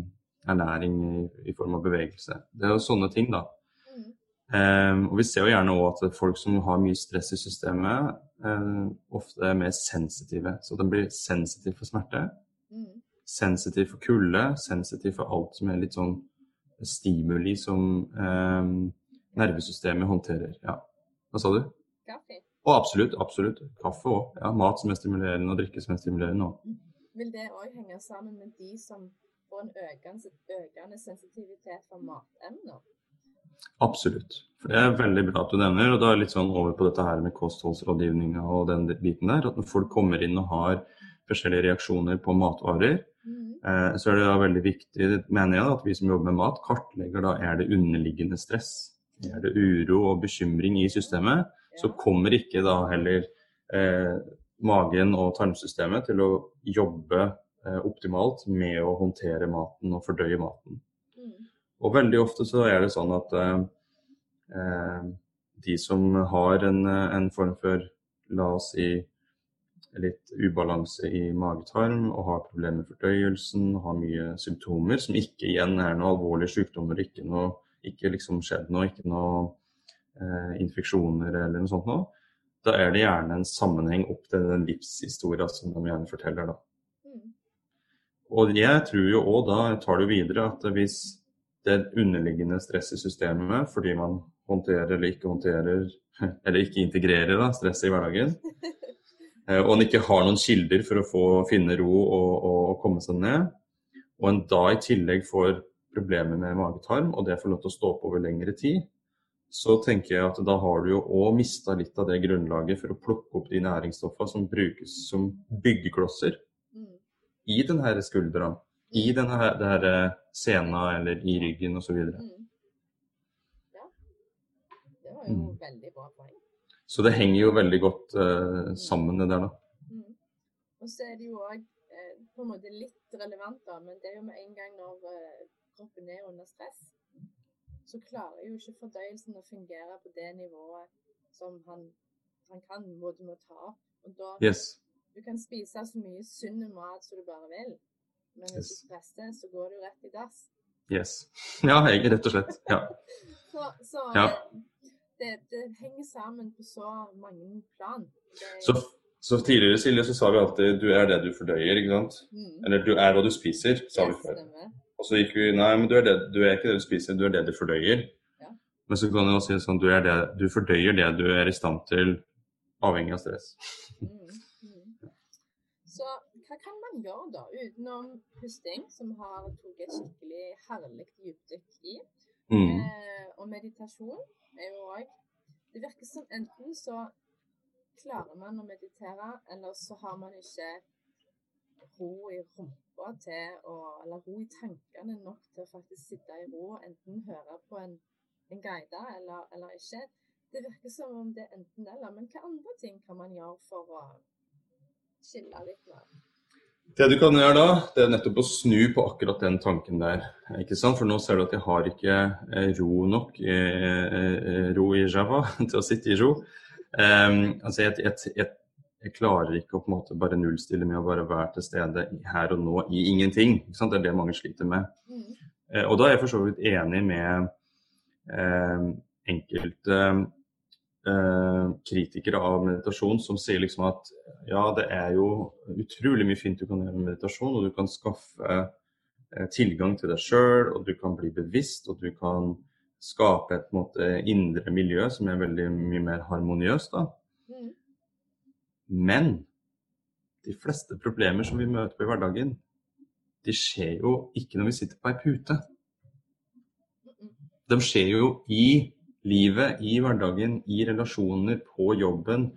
ernæring i, i form av bevegelse? Det er jo sånne ting, da. Mm. Um, og vi ser jo gjerne òg at folk som har mye stress i systemet, um, ofte er mer sensitive. Så de blir sensitive for smerte, Mm. sensitiv for kulde, sensitiv for alt som er litt sånn stimuli som um, nervesystemet håndterer. Ja. Hva sa du? Kaffe. Og absolutt, absolutt. Kaffe òg. Ja, mat som er stimulerende, og drikke som er stimulerende òg. Vil det òg henge sammen med de som får en økende, økende sensitivitet for matemner? Absolutt. For Det er veldig bra at du nevner. og Da er litt sånn over på dette her med kostholdsrådgivninga og den biten der. At når folk kommer inn og har forskjellige reaksjoner på matvarer, Mm. eh, så er det da veldig viktig, mener jeg, at vi som jobber med mat, kartlegger da er det underliggende stress. Er det uro og bekymring i systemet, så kommer ikke da heller eh, magen og tarmsystemet til å jobbe optimalt med å håndtere maten og fordøye maten. Mm. Og veldig ofte så er det sånn at eh, eh, de som har en, eh, en form for, la oss si, litt ubalanse i magetarm og har problemer med fordøyelsen, har mye symptomer som ikke igjen er noe alvorlige sykdommer, ikke noe ikke liksom skjedd noe, ikke noe eh, infeksjoner eller noe sånt noe. Da er det gjerne en sammenheng opp til den livshistoria som de gjerne forteller, da. Og jeg tror jo òg da, jeg tar det videre, at hvis det er underliggende stress i systemet fordi man håndterer eller ikke håndterer, eller ikke integrerer da, stresset i hverdagen, eh, og en ikke har noen kilder for å få finne ro og, og, og komme seg ned, og en da i tillegg får problemer med magetarm, og det får lov til å stå på over lengre tid, så tenker jeg at da har du jo òg mista litt av det grunnlaget for å plukke opp de næringsstoffene som brukes som byggeklosser. I denne skuldra, i denne her, det her eh, sena eller i ryggen osv. Mm. Ja. Det var jo Mm. veldig bra poeng. Så det henger jo veldig godt eh, sammen, det der, da. Mm. Og så er det jo òg eh, på en måte litt relevant, da, men det er jo med en gang når eh, kroppen er under stress, så klarer jo ikke fordøyelsen å fungere på det nivået som han han kan, må du må ta opp. Og da, Yes. Du kan spise så mye sunn mat som du bare vil, men hvis Yes. du presser, så går du rett i dass. Yes. Ja, jeg, rett og slett. Ja. Så, så Ja. det, det henger sammen på så mange plan. Det, Så, så tidligere, Silje, så sa vi alltid 'du er det du fordøyer', ikke sant? mm, Eller 'du er hva du spiser', sa vi før. Og så gikk vi Nei, men du er, det, du er ikke det du spiser, du er det du fordøyer. Men så kan du også si sånn du, er det, du fordøyer det du er i stand til, avhengig av stress. Mm. Hva kan man gjøre da, utenom pusting, som har tatt et skikkelig herlig dypdykk i? Mm. Eh, og meditasjon er jo òg Det virker som enten så klarer man å meditere, eller så har man ikke ro i rumpa til å Eller ro i tankene nok til å faktisk sitte i ro, enten høre på en, en guide eller, eller ikke. Det virker som om det er enten-eller. Men hva andre ting kan man gjøre for å skille litt mer? Det du kan gjøre da, det er nettopp å snu på akkurat den tanken der. ikke sant? For nå ser du at jeg har ikke eh, ro nok, eh, eh, ro i Java, til å sitte i ro. Um, altså jeg, jeg, jeg, jeg klarer ikke å på en måte bare nullstille med å bare være til stede her og nå i ingenting. ikke sant? Det er det mange sliter med. Mm. Uh, Og da er jeg for så vidt enig med uh, enkelte eh, kritikere av meditasjon som sier liksom at ja, det er jo utrolig mye fint du kan gjøre med meditasjon, og du kan skaffe eh, tilgang til deg sjøl, og du kan bli bevisst, og du kan skape et måte, indre miljø som er veldig mye mer harmoniøst. da. Mm. Men de fleste problemer som vi møter på i hverdagen, de skjer jo ikke når vi sitter på ei pute. De skjer jo i livet, i hverdagen, i relasjoner, på jobben,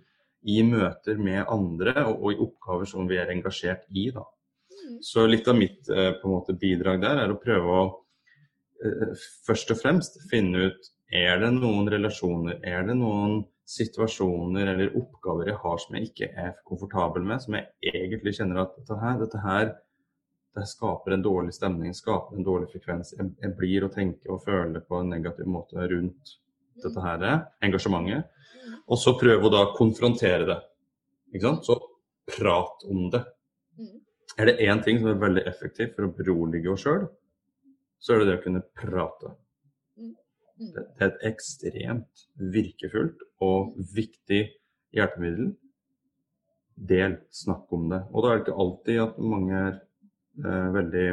i møter med andre og, og i oppgaver som vi er engasjert i. Da. Mm. Så litt av mitt eh, måte, bidrag der er å prøve å eh, først og fremst finne ut er det noen relasjoner, er det noen situasjoner eller oppgaver jeg har som jeg ikke er komfortabel med, som jeg egentlig kjenner at dette her, dette her det skaper en dårlig stemning, skaper en dårlig frekvens. Jeg, jeg blir å tenke og føle på en negativ måte rundt dette her, engasjementet. Mm. Og så prøve å da konfrontere det. Ikke sant? Så prat om det. Mm. Er det én ting som er veldig effektivt for å berolige oss sjøl, så er det det å kunne prate. Mm. Det det er et ekstremt virkefullt og viktig hjelpemiddel. Del, snakk om det. Og da er det ikke alltid at mange er eh, veldig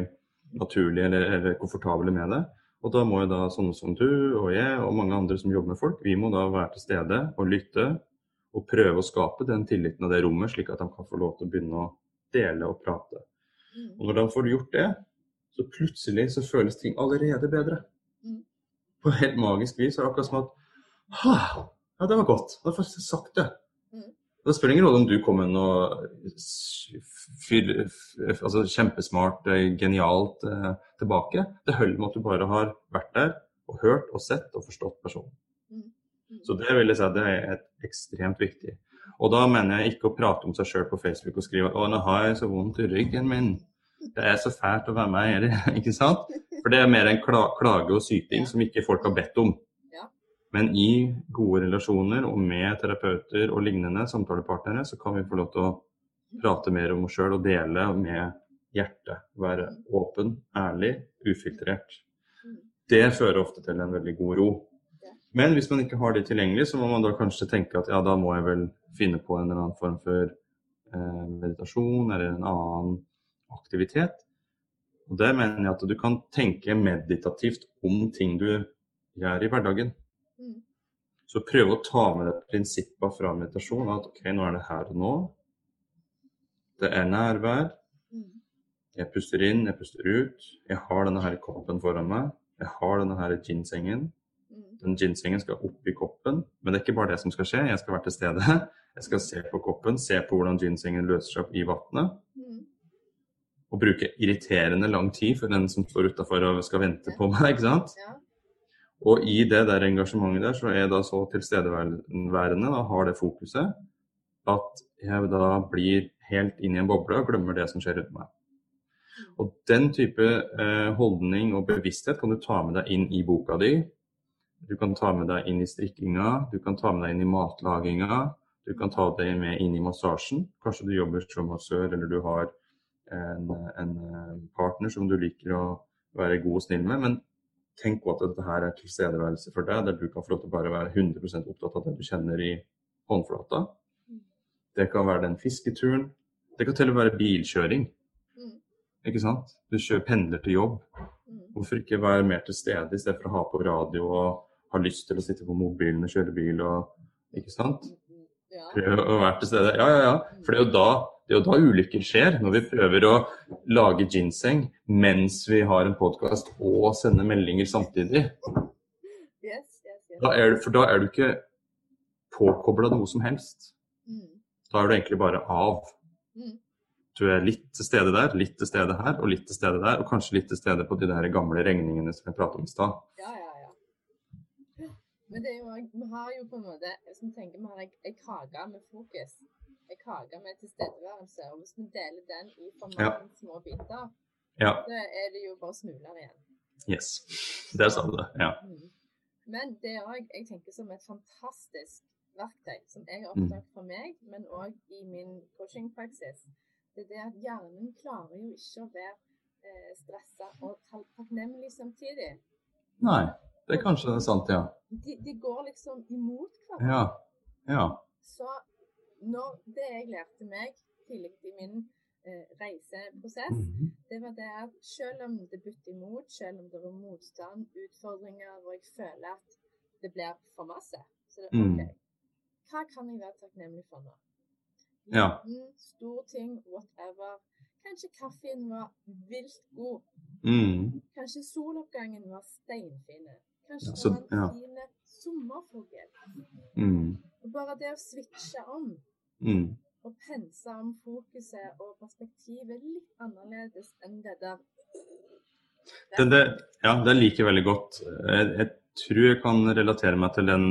naturlige eller, eller komfortable med det. Og da må jo da sånne som du og jeg og mange andre som jobber med folk, vi må da være til stede og lytte og prøve å skape den tilliten og det rommet, slik at de kan få lov til å begynne å dele og prate. Mm. Og når de får gjort det, så plutselig så føles ting allerede bedre. Mm. På helt magisk vis er det akkurat som at ha, ja, det var godt. Da får jeg sagt det. Det spiller ingen rolle om du kommer med noe altså kjempesmart, eh, genialt eh, tilbake. Det holder med at du bare har vært der og hørt og sett og forstått personen. Mm. Mm. Så det vil jeg si det er ekstremt viktig. Og da mener jeg ikke å prate om seg sjøl på Facebook og skrive 'Å, nå har jeg så vondt i ryggen min'. Det er så fælt å være med her, ikke sant? For det er mer en kla klage og syting som ikke folk har bedt om. Men i gode relasjoner og med terapeuter og lignende samtalepartnere, så kan vi få lov til å prate mer om oss sjøl og dele med hjertet. Være åpen, ærlig, ufiltrert. Det fører ofte til en veldig god ro. Men hvis man ikke har det tilgjengelig, så må man da kanskje tenke at ja, da må jeg vel finne på en eller annen form for eh, meditasjon eller en annen aktivitet. Og det mener jeg at du kan tenke meditativt om ting du gjør i hverdagen. Mm. Så prøv å ta med deg prinsipper fra meditasjon. At ok, nå er det her og nå. Det er nærvær. Mm. Jeg puster inn, jeg puster ut. Jeg har denne her koppen foran meg. Jeg har denne her ginsengen. Mm. Den ginsengen skal opp i koppen. Men det er ikke bare det som skal skje. Jeg skal være til stede. Jeg skal se på koppen, se på hvordan ginsengen løser seg opp i vannet. Mm. Og bruke irriterende lang tid for den som står utafor og skal vente på meg. ikke sant? Ja. Og i det der engasjementet der, så er jeg da så tilstedeværende og har det fokuset at jeg da blir helt inn i en boble og glemmer det som skjer rundt meg. Og den type eh, holdning og bevissthet kan du ta med deg inn i boka di. Du kan ta med deg inn i strikkinga, du kan ta med deg inn i matlaginga, Du kan ta det med inn i massasjen. Kanskje du jobber som massør, eller du har en, en eh, partner som du liker å være god og snill med. Men tenk på at dette her er tilstedeværelse for deg, der du kan få lov til å bare være 100 opptatt av det du kjenner i håndflata. Det kan være den fisketuren. Det kan til og med være bilkjøring. Mm. Ikke sant? Du kjører pendler til jobb. Mm. Hvorfor ikke være mer til stede i stedet for å ha på radio og ha lyst til å sitte på mobilen og kjøre bil og Ikke sant? Prøv å være til stede. Ja, ja, ja. For det er jo da, det er jo da ulykker skjer. Når vi prøver å lage ginseng mens vi har en podkast og sender meldinger samtidig. Yes, yes, yes. Da er, for da er du ikke påkobla noe som helst. Mm. Da er du egentlig bare av. Mm. Du er litt til stede der, litt til stede her og litt til stede der, og kanskje litt til stede på de der gamle regningene som jeg pratet om i stad. Ja, ja, ja. Men det er jo vi har jo på en måte som tenker vi har ei, ei kake med fokus, kake med tilstedeværelse, og hvis vi deler den i for mange små biter, Ja. så er det jo bare smuler igjen. Yes. Der sa du det. Ja. Mm. Men det er òg, jeg tenker, som et fantastisk verktøy, som jeg har Mm. oppdaget for meg, men òg i min coachingpraksis. Det er det at hjernen klarer jo ikke å være eh, stressa og takknemlig samtidig. Nei, det er kanskje sant, ja. De, de går liksom imot hverandre. Ja. Ja. Så når det jeg lærte meg tidlig i min eh, reiseprosess, Mhm. det var det at selv om det butter imot, selv om det er motstand, utfordringer, og jeg føler at det blir for masse, så det er Mm. OK. Hva kan jeg være takknemlig for nå? Ja. Stor ting, whatever. Kanskje kaffen var vilt god. Mm. Kanskje soloppgangen var steinfine. Kanskje Ja, så- det var en fin sommerfugl. Mm. Bare det å switche om Mm. og pense om fokuset og perspektivet litt annerledes enn det der Det, det, ja, det liker jeg veldig godt. Jeg, jeg tror jeg kan relatere meg til den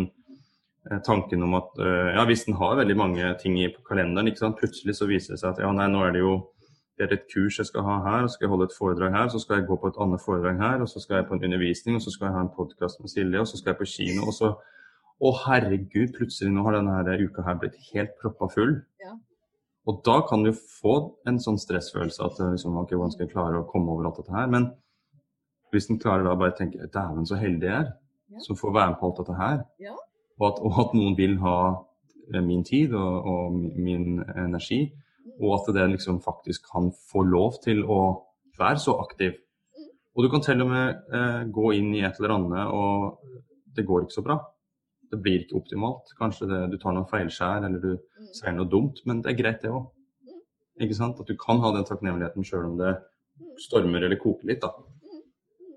eh, tanken om at eh, ja, hvis en har veldig mange ting i kalenderen, ikke sant? plutselig så viser det seg at ja, nei, nå er det jo det er et kurs jeg skal ha her, og så skal jeg holde et foredrag her, så skal jeg gå på et annet foredrag her, og så skal jeg på en undervisning, og så skal jeg ha en podkast med Silje, og så skal jeg på kino, og så Å, herregud, plutselig nå har denne her uka her blitt helt proppa full. Ja. Og da kan du få en sånn stressfølelse at eh, liksom, ok, hvordan skal jeg klare å komme over alt dette her? Men hvis en klarer da bare å tenke dæven, så heldig jeg er Ja. som får være med på alt dette her, Ja. og, at, og at noen vil ha eh, min tid og, og min energi, og at det liksom faktisk kan få lov til å være så aktiv. Mm. Og du kan til og med eh, gå inn i et eller annet, og det går ikke så bra. Det blir ikke optimalt. Kanskje det, du tar noen feilskjær, eller du Mm. sier noe dumt, men det er greit, det òg. Mm. Ikke sant? At du kan ha den takknemligheten sjøl om det stormer eller koker litt, da. Mm. Mm.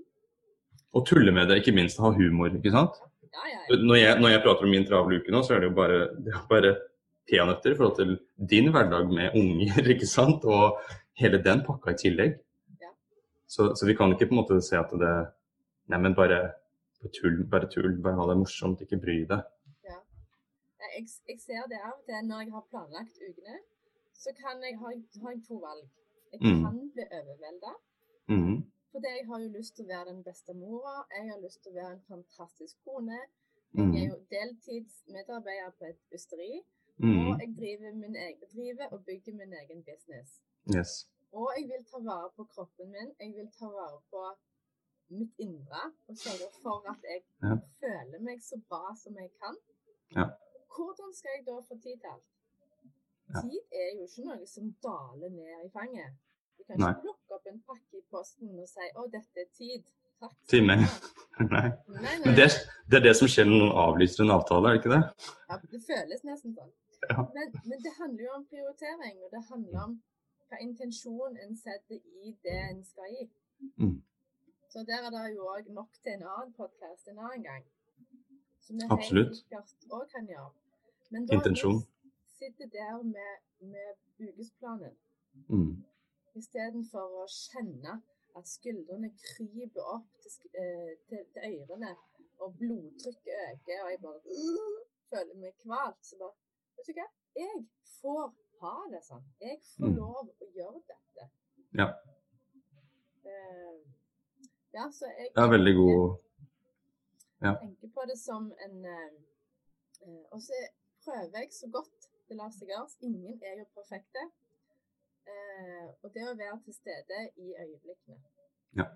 Og tulle med det, ikke minst ha humor, ikke sant. Ja, ja, ja. Når jeg, når jeg prater om min travle uke nå, så er det jo bare, det er bare peanøtter i forhold til din hverdag med unger, ikke sant. Og hele den pakka i tillegg. Ja. Så, så vi kan ikke på en måte se at det Nei, men bare, bare tull, bare tull. Bare ha det morsomt, ikke bry deg. Ja. Jeg, jeg ser det av og til når jeg har planlagt ukene, så kan jeg ha, ha to valg. Jeg Mm. kan bli overvelda, Mm. fordi jeg har jo lyst til å være den beste mora. Jeg har lyst til å være en fantastisk kone. Jeg er jo deltidsmedarbeider på et ysteri. Mm. Og jeg driver, min egen, driver og bygger min egen business. Yes. Og jeg vil ta vare på kroppen min. Jeg vil ta vare på mitt indre og sørge for at jeg Ja. føler meg så bra som jeg kan. Ja. Hvordan skal jeg da få tid til alt? Ja. Tid er jo ikke noe som daler ned i fanget. Du kan Nei. ikke plukke opp en pakke i posten og si 'Å, dette er tid'. Takk. Til. Nei. Nei, nei, Men det, det er det som skjer når noen avlyser en avtale, er det ikke det? Ja, det føles nesten sånn. Ja. Men, men det handler jo om prioritering, og det handler om hva intensjon en setter i det en skal gi. Mm. Så der er det jo òg nok til en annen podkast en annen gang. Som vi Absolutt. òg kan gjøre. Men da Intensjon. sitter der med, med ukesplanen, Mm. istedenfor å kjenne at skuldrene kryper opp til, eh, til, til ørene, og blodtrykket øker, og jeg bare uh, føler meg kvalt. Så bare Vet du hva? Jeg får ha det sånn. Jeg får Mm. lov å gjøre dette. Ja. Eh, ja, så jeg Det er veldig god tenker på det som en eh, eh, Og så prøver jeg så godt det lar seg gjøre. Ingen er jo perfekte. Eh, og det å være til stede i øyeblikkene. Ja.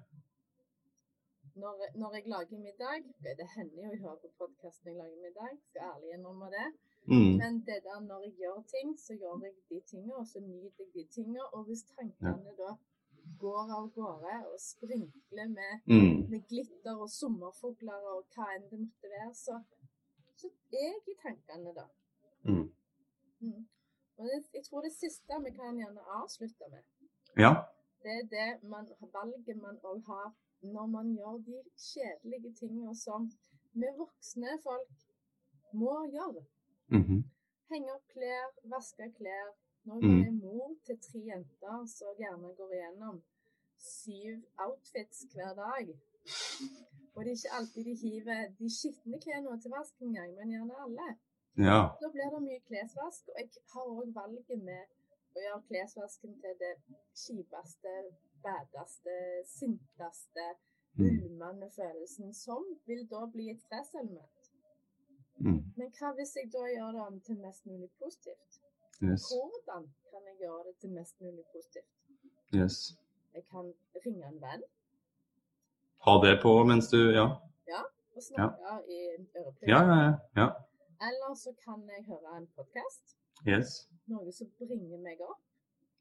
Når, når jeg lager middag Det hender jo jeg hører på podkasten jeg lager middag, skal ærlig innrømme det. Mm. Men det der når jeg gjør ting, så gjør jeg de tingene, og så nyter jeg de tingene. Og hvis tankene da går av gårde og sprinkler med, Mm. med glitter og sommerfugler og hva enn det måtte være, så, så er jeg i tankene da. Mm. Mm. Og det, jeg tror det siste vi kan gjerne avslutte med, Ja. det er det man, valget man òg har når man gjør de kjedelige tingene som vi voksne folk må gjøre. -hmm. Henge opp klær, vaske klær. Når Mm. man er mor til tre jenter som gjerne går igjennom syv outfits hver dag. Og det er ikke alltid de hiver de skitne klærne til vask engang, men gjerne alle. Ja. Da blir det mye klesvask. Og jeg har òg valget med å gjøre klesvasken til det kjipeste, badeste, sinteste, Mm. ulmende følelsen, som vil da bli et stresselement. Mm. Men hva hvis jeg da gjør det om til mest mulig positivt? Yes. Hvordan kan jeg gjøre det til mest mulig positivt? yes. Jeg kan ringe en venn Ha det på mens du Ja. Ja, og snakke i ørepluggen. Ja, ja, ja. ja. Eller så kan jeg høre en podkast, Yes. noe som bringer meg opp.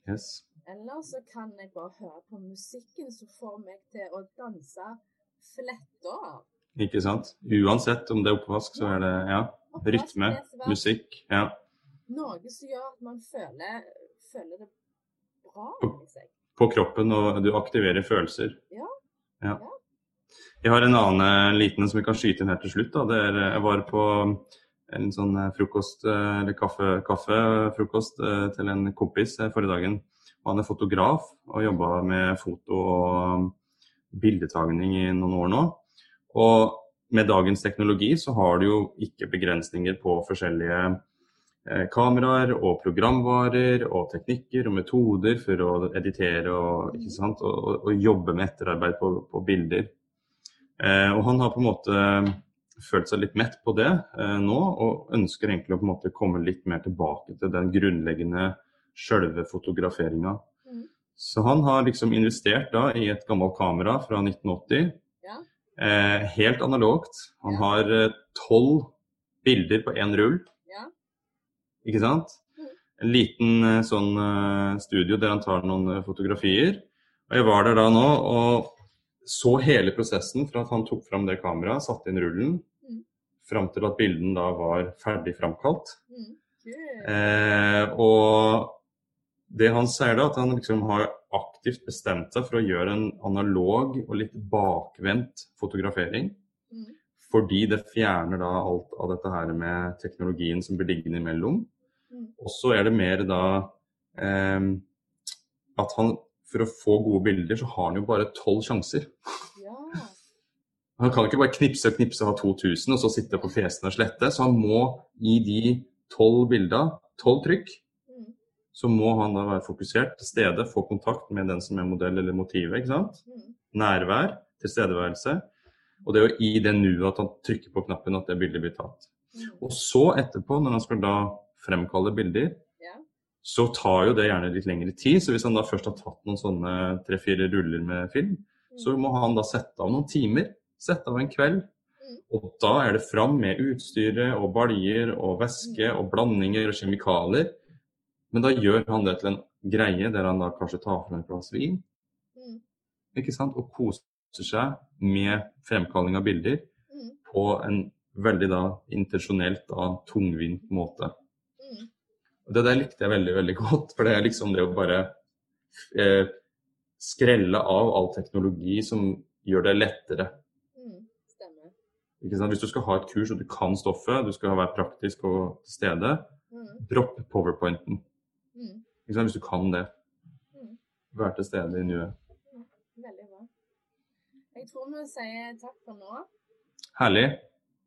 Yes. Eller så kan jeg bare høre på musikken som får meg til å danse fletta av. Ikke sant? Uansett om det er oppvask, så er det ja. Rytme, musikk. Ja. Noe som gjør at man føler, føler det bra På- i seg. På kroppen, og du aktiverer følelser. Ja. ja. Jeg har en annen eh, liten som vi kan skyte inn her til slutt. Da. Det er, eh, jeg var på en sånn eh, frokost, eh, eller kaffe, kaffefrokost eh, til en kompis eh, forrige dagen. Han er fotograf og jobba med foto og bildetagning i noen år nå. Og med dagens teknologi så har du jo ikke begrensninger på forskjellige eh, kameraer og programvarer og teknikker og metoder for å editere og, og, og, og jobbe med etterarbeid på, på bilder. Eh, og han har på en måte følt seg litt mett på det eh, nå, og ønsker egentlig å på en måte komme litt mer tilbake til den grunnleggende sjølve fotograferinga. Mm. Så han har liksom investert da i et gammelt kamera fra 1980. Ja. Eh, helt analogt. Han har eh, tolv bilder på én rull. Ikke sant? En liten eh, sånn eh, studio der han tar noen eh, fotografier. Og jeg var der da nå og så hele prosessen fra at han tok fram det kameraet, satte inn rullen, Mm. fram til at bilden da var ferdig framkalt. Mm. Eh, og det han sier da, at han liksom har aktivt bestemt seg for å gjøre en analog og litt bakvendt fotografering. Mm. Fordi det fjerner da alt av dette her med teknologien som blir liggende imellom. Mm. Og så er det mer da eh, at han for å få gode bilder, så har han jo bare tolv sjanser. Ja. Han kan ikke bare knipse og knipse og ha 2000 og så sitte på PC-en og slette. Så han må i de tolv bildene, tolv trykk, Mm. så må han da være fokusert til stede, få kontakt med den som er modell eller motivet. ikke sant? Mm. Nærvær, tilstedeværelse. Og det er jo i det nuet at han trykker på knappen at det bildet blir tatt. Mm. Og så etterpå, når han skal da fremkalle bilder, Ja. så tar jo det gjerne litt lengre tid. Så hvis han da først har tatt noen sånne tre-fire ruller med film, så må han da sette av noen timer. Sette av en kveld. Mm. Og da er det fram med utstyret og baljer og væske og blandinger og kjemikalier. Men da gjør han det til en greie der han da kanskje tar fram et glass vin Mm. ikke sant? og koser seg med fremkalling av bilder Mm. på en veldig da intensjonelt da tungvint måte. Og Det der likte jeg veldig veldig godt, for det er liksom det å bare eh, skrelle av all teknologi som gjør det lettere. Mm. Stemmer. Hvis du skal ha et kurs og du kan stoffet, du skal være praktisk og til stede, Mm. dropp powerpointen. Mm. Hvis du kan det. Mm. Vær til stede i nuet. Veldig bra. Jeg tror vi sier takk for nå. Herlig.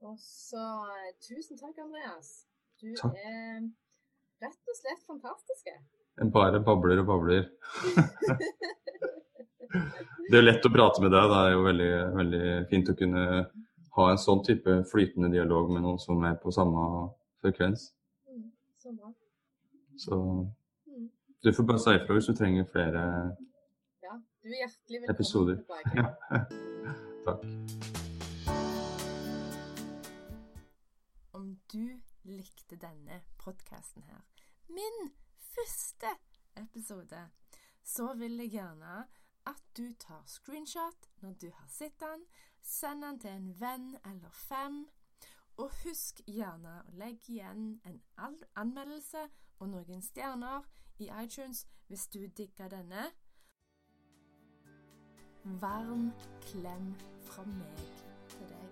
Og så eh, tusen takk, Andreas. Du Takk. er rett og slett fantastiske. Bare babler og babler. Det er lett å prate med deg. Det er jo veldig, veldig fint å kunne ha en sånn type flytende dialog med noen som er på samme frekvens. Mm. Så bra. Så du får bare si ifra hvis du trenger flere Ja, du er hjertelig velkommen Episoder. tilbake. Takk. Om du likte denne podkasten her, min første episode, så vil jeg gjerne at du tar screenshot når du har sett den, send den til en venn eller fem, og husk gjerne å legge igjen en anmeldelse og noen stjerner i iTunes hvis du digger denne. Varm klem fra meg til deg.